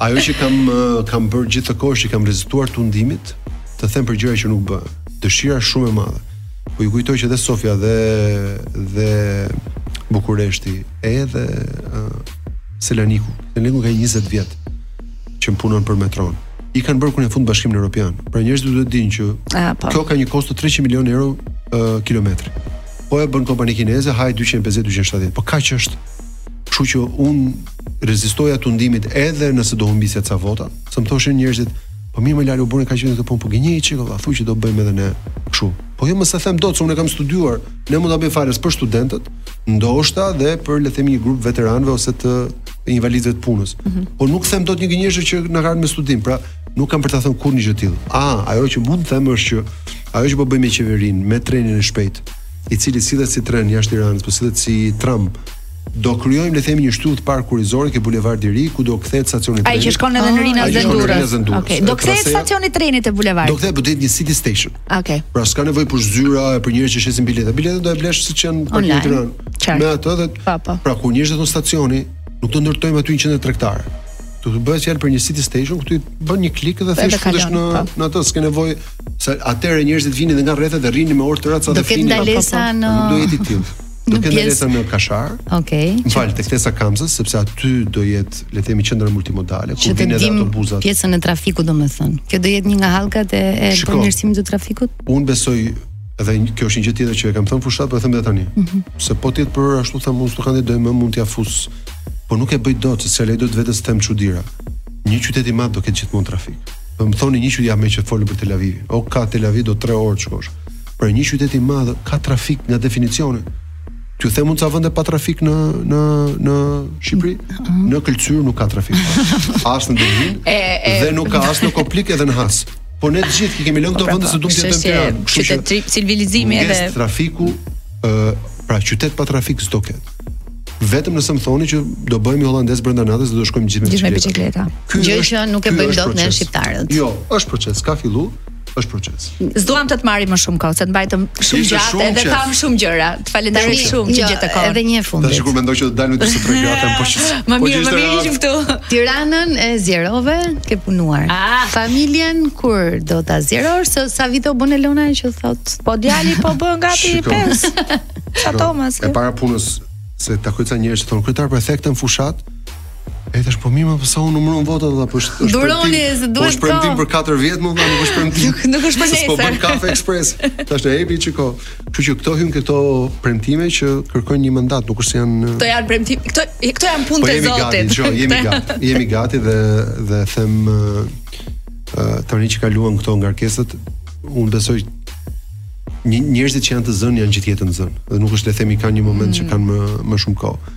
[SPEAKER 3] Ajo
[SPEAKER 1] që
[SPEAKER 3] kam kam bërë gjithë këtë kohë që kam rezistuar tundimit, të them për gjëra që nuk bëhen. Dëshira është shumë e madhe. Po ju kujtoj që dhe Sofia dhe dhe Bukureshti, edhe uh, Selaniku, Selaniku ka 20 vjet që punon për metron. I kanë bërë kur u futën në bashkimin evropian. Pra njerëzit duhet të dinë që
[SPEAKER 1] A, po.
[SPEAKER 3] kjo ka një kosto 300 milion euro uh, kilometri. Po e bën kompani kineze, hajt 250-270. Po kaq është. Kështu që un rezistoja tundimit edhe nëse do humbisja ca vota, se më thoshin njerëzit, po mirë mo Lali u bënë kaq vite këtë punë, po gënje një çik vëlla, thuaj që do bëjmë edhe ne kështu. Po jo mo s'e them dot se unë kam studiuar, ne mund ta bëjmë falas për studentët, ndoshta dhe për le të themi një grup veteranëve ose të invalidëve të punës. Mm -hmm. Po nuk them dot një gënjeshtër që s'e kam me studim, pra nuk kam për ta thënë kurrë një gjë të tillë. Ah, ajo që mund të them është që ajo që po bëjmë me qeverinë, me trenin e shpejtë, i cili sillet si tren jashtë Tiranës, po sillet si tram Do krijojmë le të themi një shtyllë të parë kurrizore ke Bulevardi i Ri ku do kthehet stacioni i trenit.
[SPEAKER 1] Ai që shkon edhe në
[SPEAKER 3] Rinas ah, e në Durrës.
[SPEAKER 1] Okej. Do kthehet stacioni i trenit te Bulevardi.
[SPEAKER 3] Do kthehet po do jetë një city station.
[SPEAKER 1] Okej.
[SPEAKER 3] Pra s'ka nevojë për zyra e për njerëz që shesin bileta. Biletat do e blesh siç i blen
[SPEAKER 2] për
[SPEAKER 3] një
[SPEAKER 1] tren.
[SPEAKER 3] Me atë dhe
[SPEAKER 1] pa, pa.
[SPEAKER 3] pra kur njerëzit thonë stacioni nuk do ndërtojmë aty një qendër tregtare. Do të bëhet fjalë për një city station ku ti bën një klik dhe thjesht
[SPEAKER 1] futesh
[SPEAKER 3] në
[SPEAKER 1] pa.
[SPEAKER 3] në atë s'ke nevojë se atëherë njerëzit vinin dhe nga rrethet dhe rrinin me orë të tëra
[SPEAKER 2] ca
[SPEAKER 3] dhe flinin.
[SPEAKER 2] Do ketë ndalesa
[SPEAKER 3] nuk do jetë i tillë. Do
[SPEAKER 2] të
[SPEAKER 3] ketë
[SPEAKER 2] në
[SPEAKER 3] kthesën në Kashar.
[SPEAKER 2] Okej.
[SPEAKER 3] Okay, më fal te Kthesa e Kamzës, sepse aty do jetë, le të themi, qendra multimodale ku vijnë edhe autobuzat.
[SPEAKER 2] Pjesën e trafikut, domethënë. Kjo do jetë një nga hallkat e, e përmirësimit të trafikut.
[SPEAKER 3] Unë besoj Edhe kjo është një gjë tjetër që e kam thënë në fushatë, po e them edhe tani. Mm -hmm. Se po ti të bëj ashtu them unë s'do kandidoj më mund t'ia fus. Po nuk e bëj dot, se s'e lejoj dot veten të them çudira. Një qytet i madh do ketë gjithmonë trafik. Po më thoni një qytet ja meqë folëm për Tel Aviv. O ka Tel Aviv do 3 orë të shkosh. Pra një qytet i madh ka trafik nga definicioni. T'ju them unë ca vende pa trafik në në në Shqipëri, në Këlcyrë nuk ka trafik. As në
[SPEAKER 1] Delvinë
[SPEAKER 3] dhe nuk ka as në Koplik edhe në Has. Po ne të gjithë i kemi lënë këto
[SPEAKER 1] po,
[SPEAKER 3] vende se duam të jetojmë këtu. Kështu që
[SPEAKER 1] civilizimi edhe
[SPEAKER 3] trafiku ë pra qytet pa trafik s'do ketë. Vetëm nëse më thoni që do bëhemi holandezë brenda natës dhe do shkojmë gjithë me bicikleta.
[SPEAKER 1] Gjithë me
[SPEAKER 3] bicikleta.
[SPEAKER 2] Gjë që nuk e bëjmë dot ne shqiptarët.
[SPEAKER 3] Jo, është proces, ka filluar. është proces.
[SPEAKER 1] S'duam të të marrim më shumë kohë, se të mbajtëm shumë gjatë Ishte
[SPEAKER 3] shumë
[SPEAKER 1] qejf.
[SPEAKER 3] dhe
[SPEAKER 1] thamë shumë gjëra. Të falenderoj shumë që
[SPEAKER 2] jo,
[SPEAKER 1] gjete kohën.
[SPEAKER 2] Edhe një e fundit.
[SPEAKER 3] Tash kur mendoj që të dalim e t'i shtrëngojmë, po që.
[SPEAKER 1] Mo
[SPEAKER 3] po
[SPEAKER 1] mirë, më mirë ishim këtu.
[SPEAKER 2] Tiranën e zgjerove, ke punuar.
[SPEAKER 1] Ah.
[SPEAKER 2] Familjen kur do ta zgjerosh se sa vite u bënë Elona që thotë,
[SPEAKER 1] po djali po bën gati 5. S'e thua.
[SPEAKER 3] E para punës se takoj ca njerëz që thonë kryetar prefekt në fushatë, E tash po mirë, po sa u numëruan votat dha, po është
[SPEAKER 2] Duroni, se duhet.
[SPEAKER 3] Është për 4 vjet, më dha, nuk është premtim.
[SPEAKER 1] Nuk nuk është për nesër.
[SPEAKER 3] Po bën kafe ekspres. Tash e hapi çiko. Kështu që këto hyn këto premtime që kërkojnë një mandat, nuk është se janë
[SPEAKER 1] Këto janë premtime. Këto këto janë punë
[SPEAKER 3] po
[SPEAKER 1] të
[SPEAKER 3] zotit. Po
[SPEAKER 1] jemi
[SPEAKER 3] gati, jemi gati. Jemi gati dhe dhe them tani që kaluan këto ngarkesat, unë besoj njerëzit që janë të zënë janë gjithë jetën zënë. Dhe nuk është le themi kanë një moment
[SPEAKER 1] mm.
[SPEAKER 3] që kanë më më shumë kohë.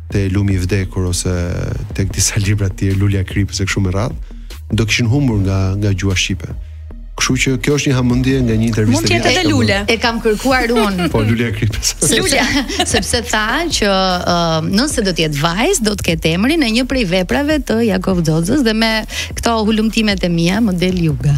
[SPEAKER 3] te lumi i vdekur ose tek disa libra të tjerë lulja e kripës e kështu me radhë, do kishin humbur nga nga gjuha shqipe. Kështu që kjo është një hamendje nga një intervistë.
[SPEAKER 1] Mund të jetë edhe lule.
[SPEAKER 2] E kam kërkuar unë.
[SPEAKER 3] Po Lulja e kripës.
[SPEAKER 2] Lulja, sepse tha që uh, nëse do të jetë vajzë, do të ketë emrin e një prej veprave të Jakov Xoxës dhe me këto hulumtimet e mia, më del Juga.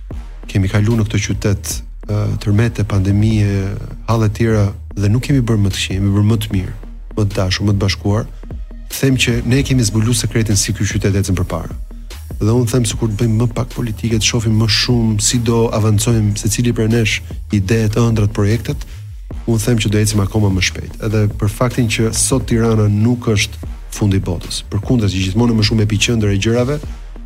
[SPEAKER 3] kemi kalu në këtë qytet tërmete, pandemie, halle të tjera dhe na kanë bërë më të këqij, kemi bërë më të mirë, më të dashur, më të bashkuar. Them që ne kemi zbuluar sekretin si ky qytet ecën përpara. Dhe unë them sikur të bëjmë më pak politikë, të shohim më shumë si do avancojmë secili prej nesh idetë, ëndrrat, projektet. Unë them që do ecim akoma më shpejt. Edhe për faktin që sot Tirana nuk është fundi i botës. Përkundër, gjithmonë më shumë epiqendër e gjërave,